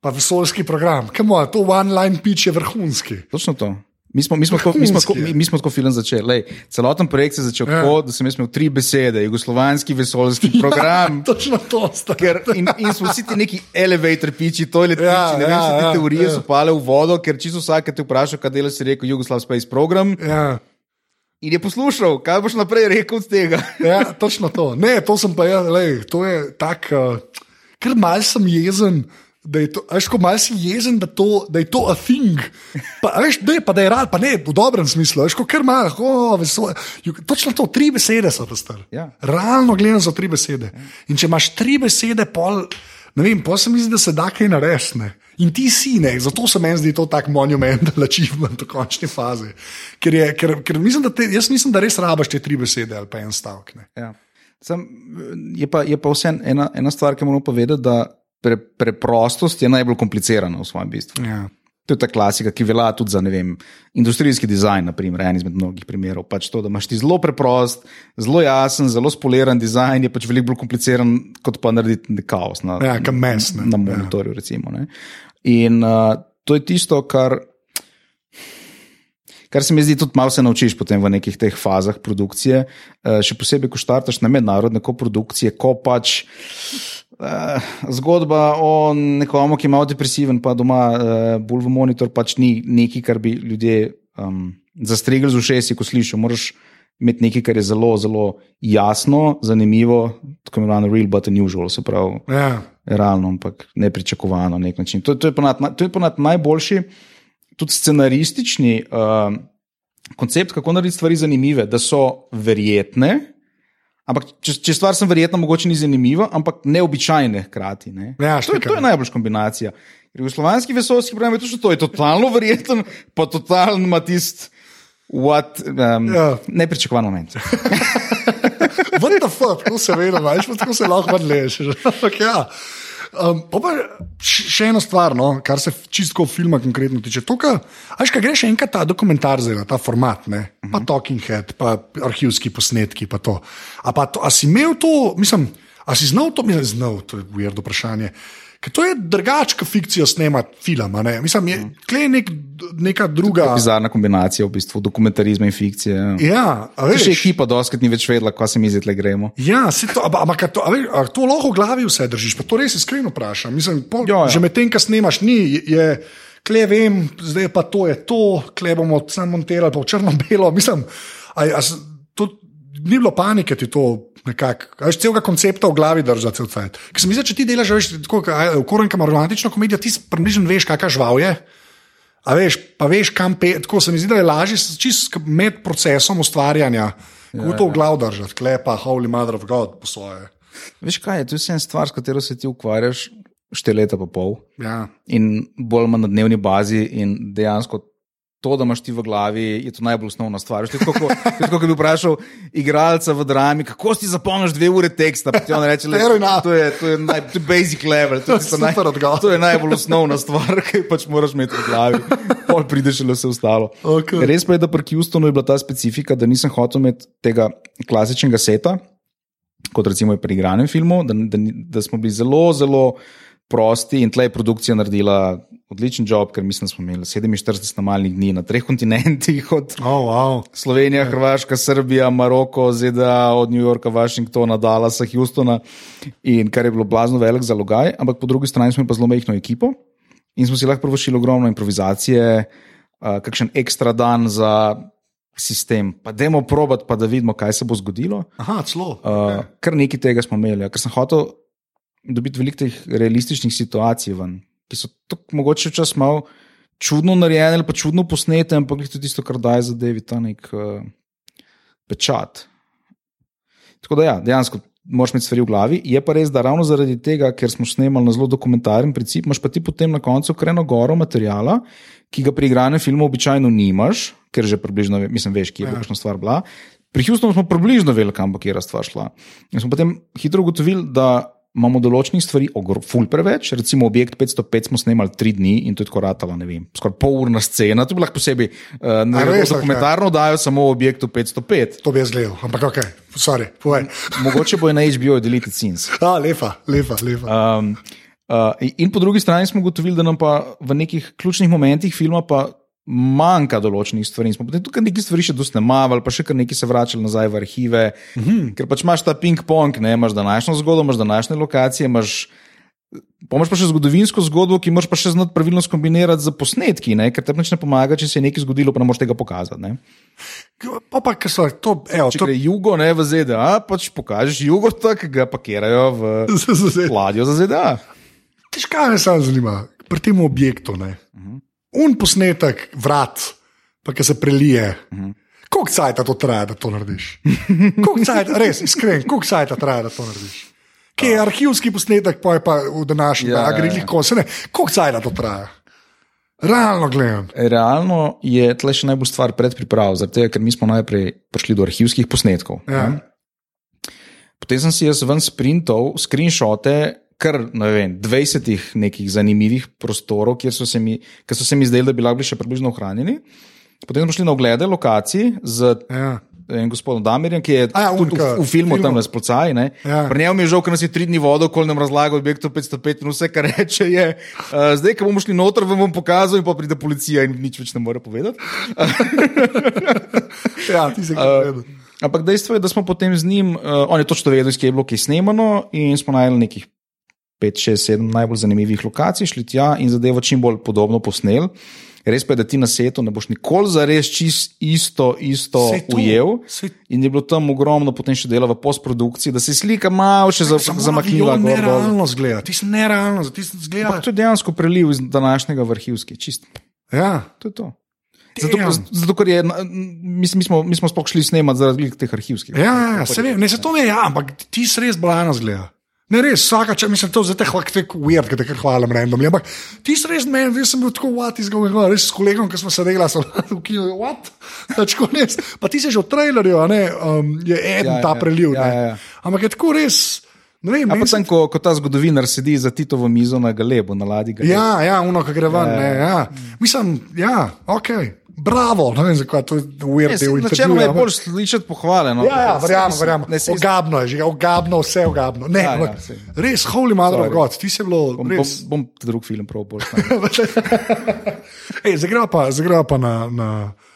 Pa vesoljski program, kaj je to one-line pitch, je vrhunski. Točno to. Mi smo, mi smo, tako, mi smo, tako, mi, mi smo tako film začeli. Lej, celoten projekt se je začel ja. tako, da sem imel tri besede: jugoslovanski vesoljski ja, program. Ja, točno to, ker, in, in smo vsi ti neki elevator piči, to je le ja, ne vem, ja, te ja, teorije ja. so pale v vodo, ker čisto vsak te vpraša, kaj delaš, si rekel Jugoslav Space Program. Ja. In je poslušal, kaj boš naprej rekel od tega. ja, točno to. Ne, to sem pa jaz, to je tako, uh, ker malce sem jezen da je to, veš, ko malo si jezen, da, to, da je to a thing. Pa, veš, ne, pa da je rad, pa ne v dobrem smislu, veš, ko kar malo, oh, vesel. Točno to, tri besede so to star. Ja. Realno gledano so tri besede. Ja. In če imaš tri besede, pol, ne vem, pa se mi zdi, da se da kaj naresne. In ti si ne, zato se meni zdi to tako monumental achievement v končni fazi. Ker, je, ker, ker mislim, da te, jaz mislim, da res rabaš te tri besede ali pa en stavek. Ja. Sem, je pa, pa vse ena, ena stvar, ki moramo povedati, da pre, preprostost je najbolj komplicirana v svojem bistvu. Ja. To je ta klasika, ki velja tudi za vem, industrijski dizajn, naprimer, en izmed mnogih primerov. Pač to, da imaš ti zelo preprost, zelo jasen, zelo spoliran dizajn, je pač veliko bolj kompliciran, kot pa narediti kaos na, ja, mes, na, na monitorju. Ja. Recimo, In uh, to je tisto, kar. Kar se mi zdi, tudi malo se naučiš potem v nekih teh fazah produkcije, uh, še posebej, ko štartaš na mednarodne koprodukcije, ko pač uh, zgodba o nekomu, ki je malo depresiven, pa doma uh, bolj v monitor, pač ni nekaj, kar bi ljudje um, zastregli z ušesi, ko slišijo. Moraš imeti nekaj, kar je zelo, zelo jasno, zanimivo, tako imenovano real, but unusual, se pravi. Ja. Realno, ampak nepričakovano na nek način. To, to je ponad, to je ponad najboljši, tudi scenaristični uh, koncept, kako narediti stvari zanimive, da so verjetne. Ampak, če, če stvar sem verjetno, mogoče ni zanimiva, ampak neobičajne hkrati. Ne? Ja, to, je, to je najboljša kombinacija. Ker v slovanski vesoljski program je točno to, je totalno verjeten, pa totalno ima tisti, what, um, Ja. nepričakovan moment. What the fuck, tako se vedno, veš, pa tako se lahko odleješ. Ja. Um, pa še ena stvar, no, kar se čisto filma konkretno tiče. To, ka, až kaj greš enkrat ta dokumentar, zdaj, ta format, ne, pa Talking Head, pa arhivski posnetki, pa to. A, pa to, a si imel to, mislim, a si znal to, mislim, znal, to je weird vprašanje. Ker to je drugačka fikcija snemati film. Mislim, je tle nek, neka druga. Bizarna kombinacija v bistvu dokumentarizma in fikcije. Ja. Ja, a Še veš. ekipa doskrat ni več vedela, kaj se mi zdaj gremo. Ja, se to, ampak, to, veš, to lahko v glavi vse držiš, pa to res iskreno vprašam. Mislim, po, Ja, ja. Že medtem, ko snemaš, ni, je, kle vem, zdaj pa to je to, kle bomo samo monterali, pa v črno-belo. Mislim, a, a, to, ni bilo panike ti to. Nekako, veš, celega koncepta v glavi držati cel cajt. Ker se mi zdi, če ti delaš, veš, tako, a, v korenkam romantično komedijo, ti približno veš, kakšna žval je. A veš, pa veš, kam pe, tako se mi zdi, da je lažje med procesom ustvarjanja, kako to v glavi držati, klepa, holy mother of God, po svoje. Veš kaj, je to je vse stvar, s katero se ti ukvarjaš štiri leta pa pol Ja. in bolj ali manj na dnevni bazi in dejansko. To, da imaš ti v glavi, je to najbolj osnovna stvar. Tako, kot bi vprašal igralca v drami, kako si zapomniš dve ure teksta. ti on Reče, le, to, je, to, je naj, to je basic level, to je, naj, to je najbolj osnovna stvar, ki pač moraš imeti v glavi. Pol prideš le vse ostalo. Okej. Res pa je, da pri Houstonu je bila ta specifika, da nisem hotel imeti tega klasičnega seta, kot recimo je pri igranem filmu, da, da, da smo bili zelo, zelo prosti in tleh je produkcija naredila odličen job, ker mislim, da smo imeli 47 snemalnih dni na treh kontinentih, od Oh, wow. Slovenija, Hrvaška, Srbija, Maroko, ZDA, od New Yorka, Washingtona, Dallasa, Houstona, in kar je bilo blazno velik zalogaj, ampak po drugi strani smo imeli pa zelo majhno ekipo in smo si lahko privoščili ogromno improvizacije, uh, kakšen ekstra dan za sistem. Pa dajmo probat, pa da vidimo, kaj se bo zgodilo. Aha, celo. Uh, kar nekaj tega smo imeli, ja, ker sem hotel dobiti veliko teh realističnih situacij, ven, ki so tako mogoče včasih malo čudno narejene ali pa čudno posnete, ampak je tudi tisto, kar daje zadevi ta nek uh, pečat. Tako da, ja, dejansko moraš imeti stvari v glavi. Je pa res, da ravno zaradi tega, ker smo snemali na zelo dokumentaren princip, imaš pa ti potem na koncu kreno goro materijala, ki ga pri igranem filmu običajno nimaš, ker že približno ve- mislim, veš, kje je Ja. kakšna stvar bila. Pri Houstonu smo približno vedeli, kam bo kera stvar šla. In smo potem hitro ugotovili, da imamo določenih stvari ful preveč. Recimo objekt 505 smo snemali tri dni in to je tako ratala, ne vem, skoraj pol urna scena. To bi lahko posebej uh, A res, dokumentarno dajo samo o objektu 505. To bi jaz gledal, ampak ok, sorry, povej. Mogoče bo na HBO deleted scenes. A, lepa, lepa, lepa. Um, uh, in po drugi strani smo ugotovili, da nam pa v nekih ključnih momentih filma pa manjka določenih stvari. In Smo potem tukaj nekaj stvari še dosnemavali, pa še kar nekaj se vračali nazaj v arhive. Mm -hmm. Ker pač imaš ta ping-pong, ne imaš današnjo zgodbo, imaš današnje lokacije, imaš. Pomaž pa še zgodovinsko zgodbo, ki moraš pa še znati pravilno skombinirati z posnetki, ne? ker te pač ne pomaga, če se je nekaj zgodilo, pa ne moreš tega pokazati. Ne? Pa pa, ker so to, evo, Če to. gre jugo, ne v ZDA, pač pokažeš jugo, tako ga pakirajo v ladjo za ZDA. Tež kaj me samo zanima, pri tem objektu, ne. Un posnetek vrat, pa ki se prelije. Koliko cajt to traja, da to narediš? Cajt, res, iskren, koliko cajt traja, da to narediš? Kje je arhivski posnetek, pa je pa v današnjem, Ja, ja, ja, ja. kose, ne. Koliko cajt to traja? Realno gledam. Realno je tle še najbolj stvar predpriprav, zaradi tega, ker mi smo najprej prišli do arhivskih posnetkov. Ja. ne. Potem sem si jaz ven sprintov, screenshote, kar ne vem, 20 nekih zanimivih prostorov, kjer so se mi, so se mi zdeli, da bi lahko bili še približno ohranjeni. Potem smo šli na oglede lokacij z Ja. en gospodom Damirjem, ki je A ja, tudi v, ke- v filmu filmu. tam na spolcaj. Ja. Pri njemu mi je žal, ker nas je tri dni vodil, ko nam razlaga objektu 505 in vse, kar reče, je, uh, zdaj, ko bomo šli noter, vam bom pokazal in pa pride policija in nič več ne more povedati. ja, ti se Uh, gledal. ampak dejstvo je, da smo potem z njim, uh, on je točno vedel, kje je bilo kaj snemano in smo najdeli nekih 5, 6, 7 najbolj zanimivih lokacij, šli tja in zadevo čim bolj podobno posnel. Res pa je, da ti na setu ne boš nikoli za res čist isto, isto to, ujel. saj- In je bilo tam ogromno potem še dela v postprodukciji, da se slika malo še za- zamaknila. gor, dol. Nerealno zgleda, ti si nerealno, ti si zgleda. Ampak to je dejansko preliv iz današnjega v arhivski, čist. Ja. To je to. Zato, zato ker je, mi, mi, smo, mi smo sploh šli snemati zaradi teh arhivskih. Ja, ja, ja se vem, ne, se to ne, ja, ampak ti si res balana zgleda. Ne, res, vsaka če mislim, to zdaj te hvala, tako weird, da te kar hvalim randomly, ampak ti si res meni, res sem bil tako what is going on, res s kolegom, ki smo sedeli, so v kinu, what? Tako res, pa ti si že v trailerju, ne, um, je eden Ja, ja, ta ja, preliv, ja, ne. ja, ja. Ampak je tako res, ne vem, A pa meni se- sem, ko, ko ta zgodovinar sedi za Titovo mizo na Galebu, na ladji. Galeb. Ja, ja, uno, ki gre ven. Ja, ja. Mislim, ja, ok, bravo, ne vem, zakaj to je se- del Načeloma je intervjuja, bolj slišati pohvale. No. Ja, ja, verjamem, Se- verjamem. se- Ogabno je, že ogabno, vse ogabno. Ne, Ja, ja, sej. res, holy mother of Sorry. God, ti si bilo Bom, bom, res. bom drug film prav bolj. Ej, Zagreva pa, zagreva pa na. na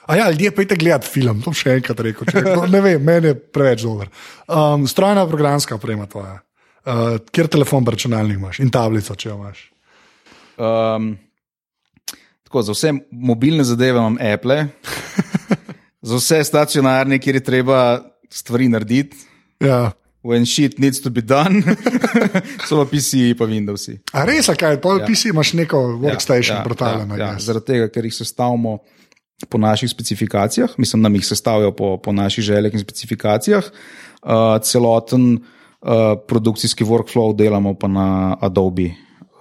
A ja, ljudje pejte gledati film, to bom še enkrat rekel. Če, no, ne vem, meni je preveč dober. Um, strojna programska oprema tvoja. Uh, kjer telefon, računalnik imaš in tablico, če jo imaš. Um, tako, za vse mobilne zadeve imam Apple, za vse stacionarne, kjer je treba stvari narediti. Ja. When shit needs to be done, so pa PC, pa Windows. A res, kaj, pa ja. PC imaš neko workstation, ja, ja, portalen. ja, ja, zaradi tega, ker jih sestavimo po naših specifikacijah, mislim, da jih sestavijo po, po naših željah in specifikacijah. Uh, celoten uh, produkcijski workflow delamo pa na Adobe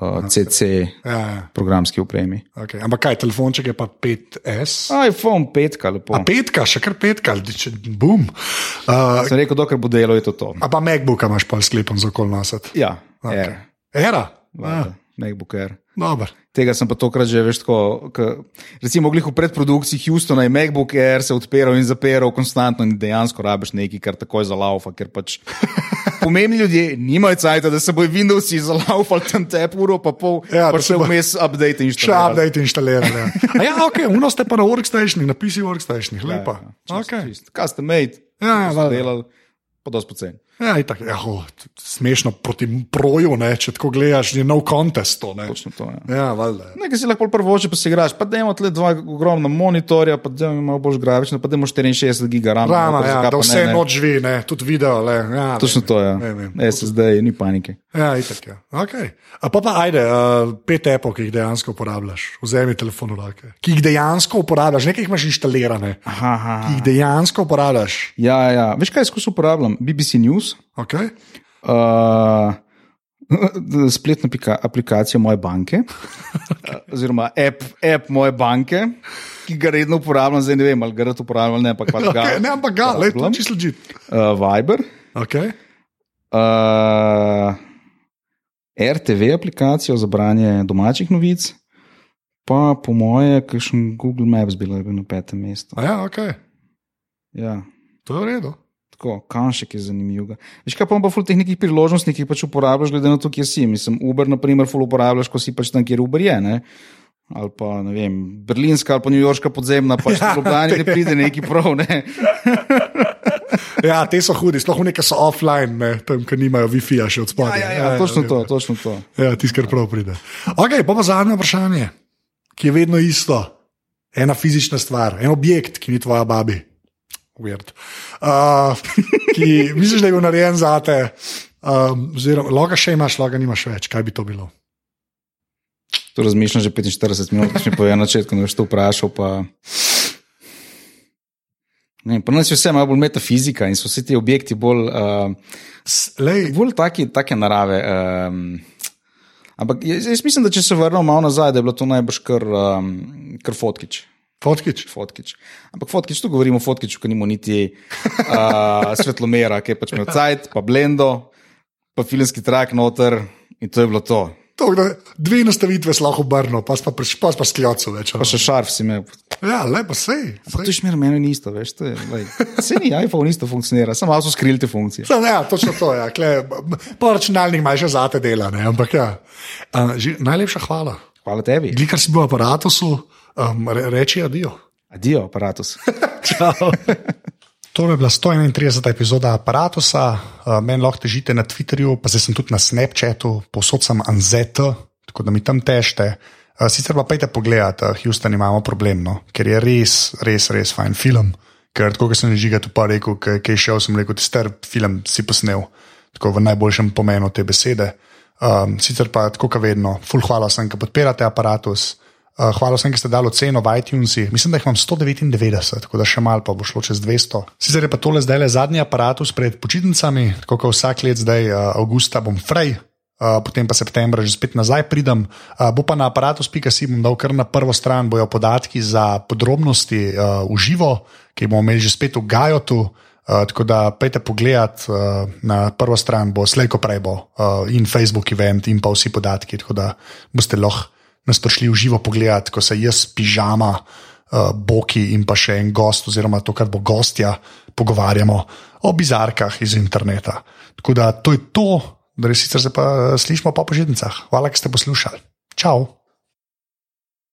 uh, CC Ja, ja. programski opremi. Okay. Ampak kaj, telefonček je pa 5S. iPhone 5, lepo. A petka, še kar petka, če bum. Uh, Sem rekel, dokler bo delo, je to to. a pa MacBook imaš pa sklepom za okol nositi. Ja, Okay. Air, Era. valjda, MacBook Air. Dober. Tega sem pa tokrat že veš tako. K, recimo, glih v predprodukciji Houstona je MacBook Air se odpiral in zapiral konstantno in dejansko rabiš nekaj, kar takoj zalaufa, ker pač pomembni ljudje nimajo cajt, da se bojo Windowsi zalaufali tam te uro, pa pol, Ja, ja, pa še vmes update in Še še update inštaliran. Ja. A ja, ok, uno ste pa na workstationih, na PC workstationih, lepa. Ja, Okay. Custom made, Ja, ja, delal, pa dosti poceni. Ja, itak, ja, oh, smešno proti proju, ne, če tako gledaš, je no contest to. Ne. Točno to. Ja. Ja, valjda. Nekaj si lahko prvo oče, pa si igraš, pa da imamo tle dva ogromna monitorja, pa da imamo malo bolj grafično, pa da imamo 64 giga RAM. Rama, ja, zakaj da vse ne, ne. noč živi, ne, tudi video. Le, ja, Točno vem, to je. vem, vem. Ja. SSD, ni panike. Ja, itak, ja. Okay. A pa pa ajde, uh, pet apov, ki jih dejansko uporabljaš. Vzemi telefon v roke. Ki jih dejansko uporabljaš, nekaj jih imaš inštalirane, Aha, aha. ki jih dejansko uporabljaš. Ja, ja. Veš kaj skozi uporabljam? BBC News, Okay? uh, spletna aplika aplikacija moje banke, uh, oziroma app, app moje banke, ki ga redno uporabljam, zdaj ne vem, ali ga rad uporabljam ali ne, ampak pač ga. Okay, ne, ampak ga, le, to čisto legit. Uh, Viber, Okay. uh, RTV aplikacijo za branje domačih novic, pa po moje, kakšen Google Maps bil je bil na petem mestu. A Ja, okay. Ja. To je v redu. Tako, kanšek je zanimiv. Veš, kaj pa pa ful teh nekih priložnosti, ki jih pač uporabljaš, glede na to, kje si. Mislim, Uber, na primer, ful uporabljaš, ko si pač tam, kjer Uber je. Ne? Ali pa, ne vem, berlinska ali pa newyorška podzemna, pač Ja, ja, v Ljubljani ne pride neki prav. Ne? Ja, te so hudi, sploh nekaj so offline, ne, tam, ker nimajo Wi-Fi-ja še od Ja, spodaj. ja, ja, točno to, točno to. Ja, tisti, kar prav pride. Ok, pa pa zadnje vprašanje, ki je vedno isto. Ena fizična stvar, en objekt, ki ni tvoja babi. Weird. Uh, ki misliš, da je bil narejen za te, um, oziroma loga še imaš, loga nimaš več. Kaj bi to bilo? To razmišljam že 45 minut, si mi povedal na začetku, da boš to vprašal. Pa... Ne, Pri nas je vse malo bolj metafizika in so vsi ti objekti bolj. Uh, bolj taki, take narave. Um, ampak jaz, jaz mislim, da če se vrnemo malo nazaj, da je bilo to najbrž kar, um, kar fotkič. Fotkič. Fotkič. Ampak fotkič, tu govorimo o fotkiču, ki nima niti uh, svetlomera, ki je pač imel cajt, pa blendo, pa filmski trak noter in to je bilo to. To, da, dve nastavitve lahko obrnil, pa pa, pa, pa skljocu več. Pa še šarf si imel. Ja, lepo sej. Pa to je šmer meni ni isto, veš, to je. Vse ni iPhone isto funkcionira, samo malo so skrili te funkcije. Sam, ja, točno to je. Ja, po računalnik imaš že zate dela, ne, ampak ja. Uh, že, najlepša hvala. Hvala tebi. Glikar si bil v aparatu, um, re, reči adijo. Adijo, aparatus. To je bila 131. epizoda aparata. Uh, Meni lahko težite na Twitterju, pa zdaj sem tudi na Snapchatu, posod sem Anzet, tako da mi tam težite. Uh, sicer pa pejte pogledat, uh, Houston imamo problem, no? ker je res, res, res fajn film. Ker tako, kot sem že tu pa rekel, ki je šel, sem rekel, star film si posnel, tako v najboljšem pomenu te besede. Um, sicer pa kot vedno, full hvala sem, ki podpirate aparatus. Uh, hvala vsem, ki ste dali oceno v iTunesih. Mislim, da jih imam 199, tako da še malo pa bo šlo čez 200. Sicer je pa tole zdaj le zadnji aparatus pred počitnicami, tako kot vsak let, zdaj uh, avgusta bom frej, uh, potem pa septembra že spet nazaj pridem. Uh, bo pa na aparatus.si bom dal kar na prvo stran, bojo podatki za podrobnosti uh, v živo, ki bomo imeli že spet v Gajotu. Uh, tako da pejte pogledat uh, na prvo stran, bo slejko prej bo uh, in Facebook event in pa vsi podatki, tako da boste lahko nas prišli v živo pogledati, ko se jaz, pižama, uh, boki in pa še en gost, oziroma to, kar bo gostja, pogovarjamo o bizarkah iz interneta. Tako da to je to, da res sicer se pa slišimo po počitnicah. Hvala, ker ste poslušali. Ciao!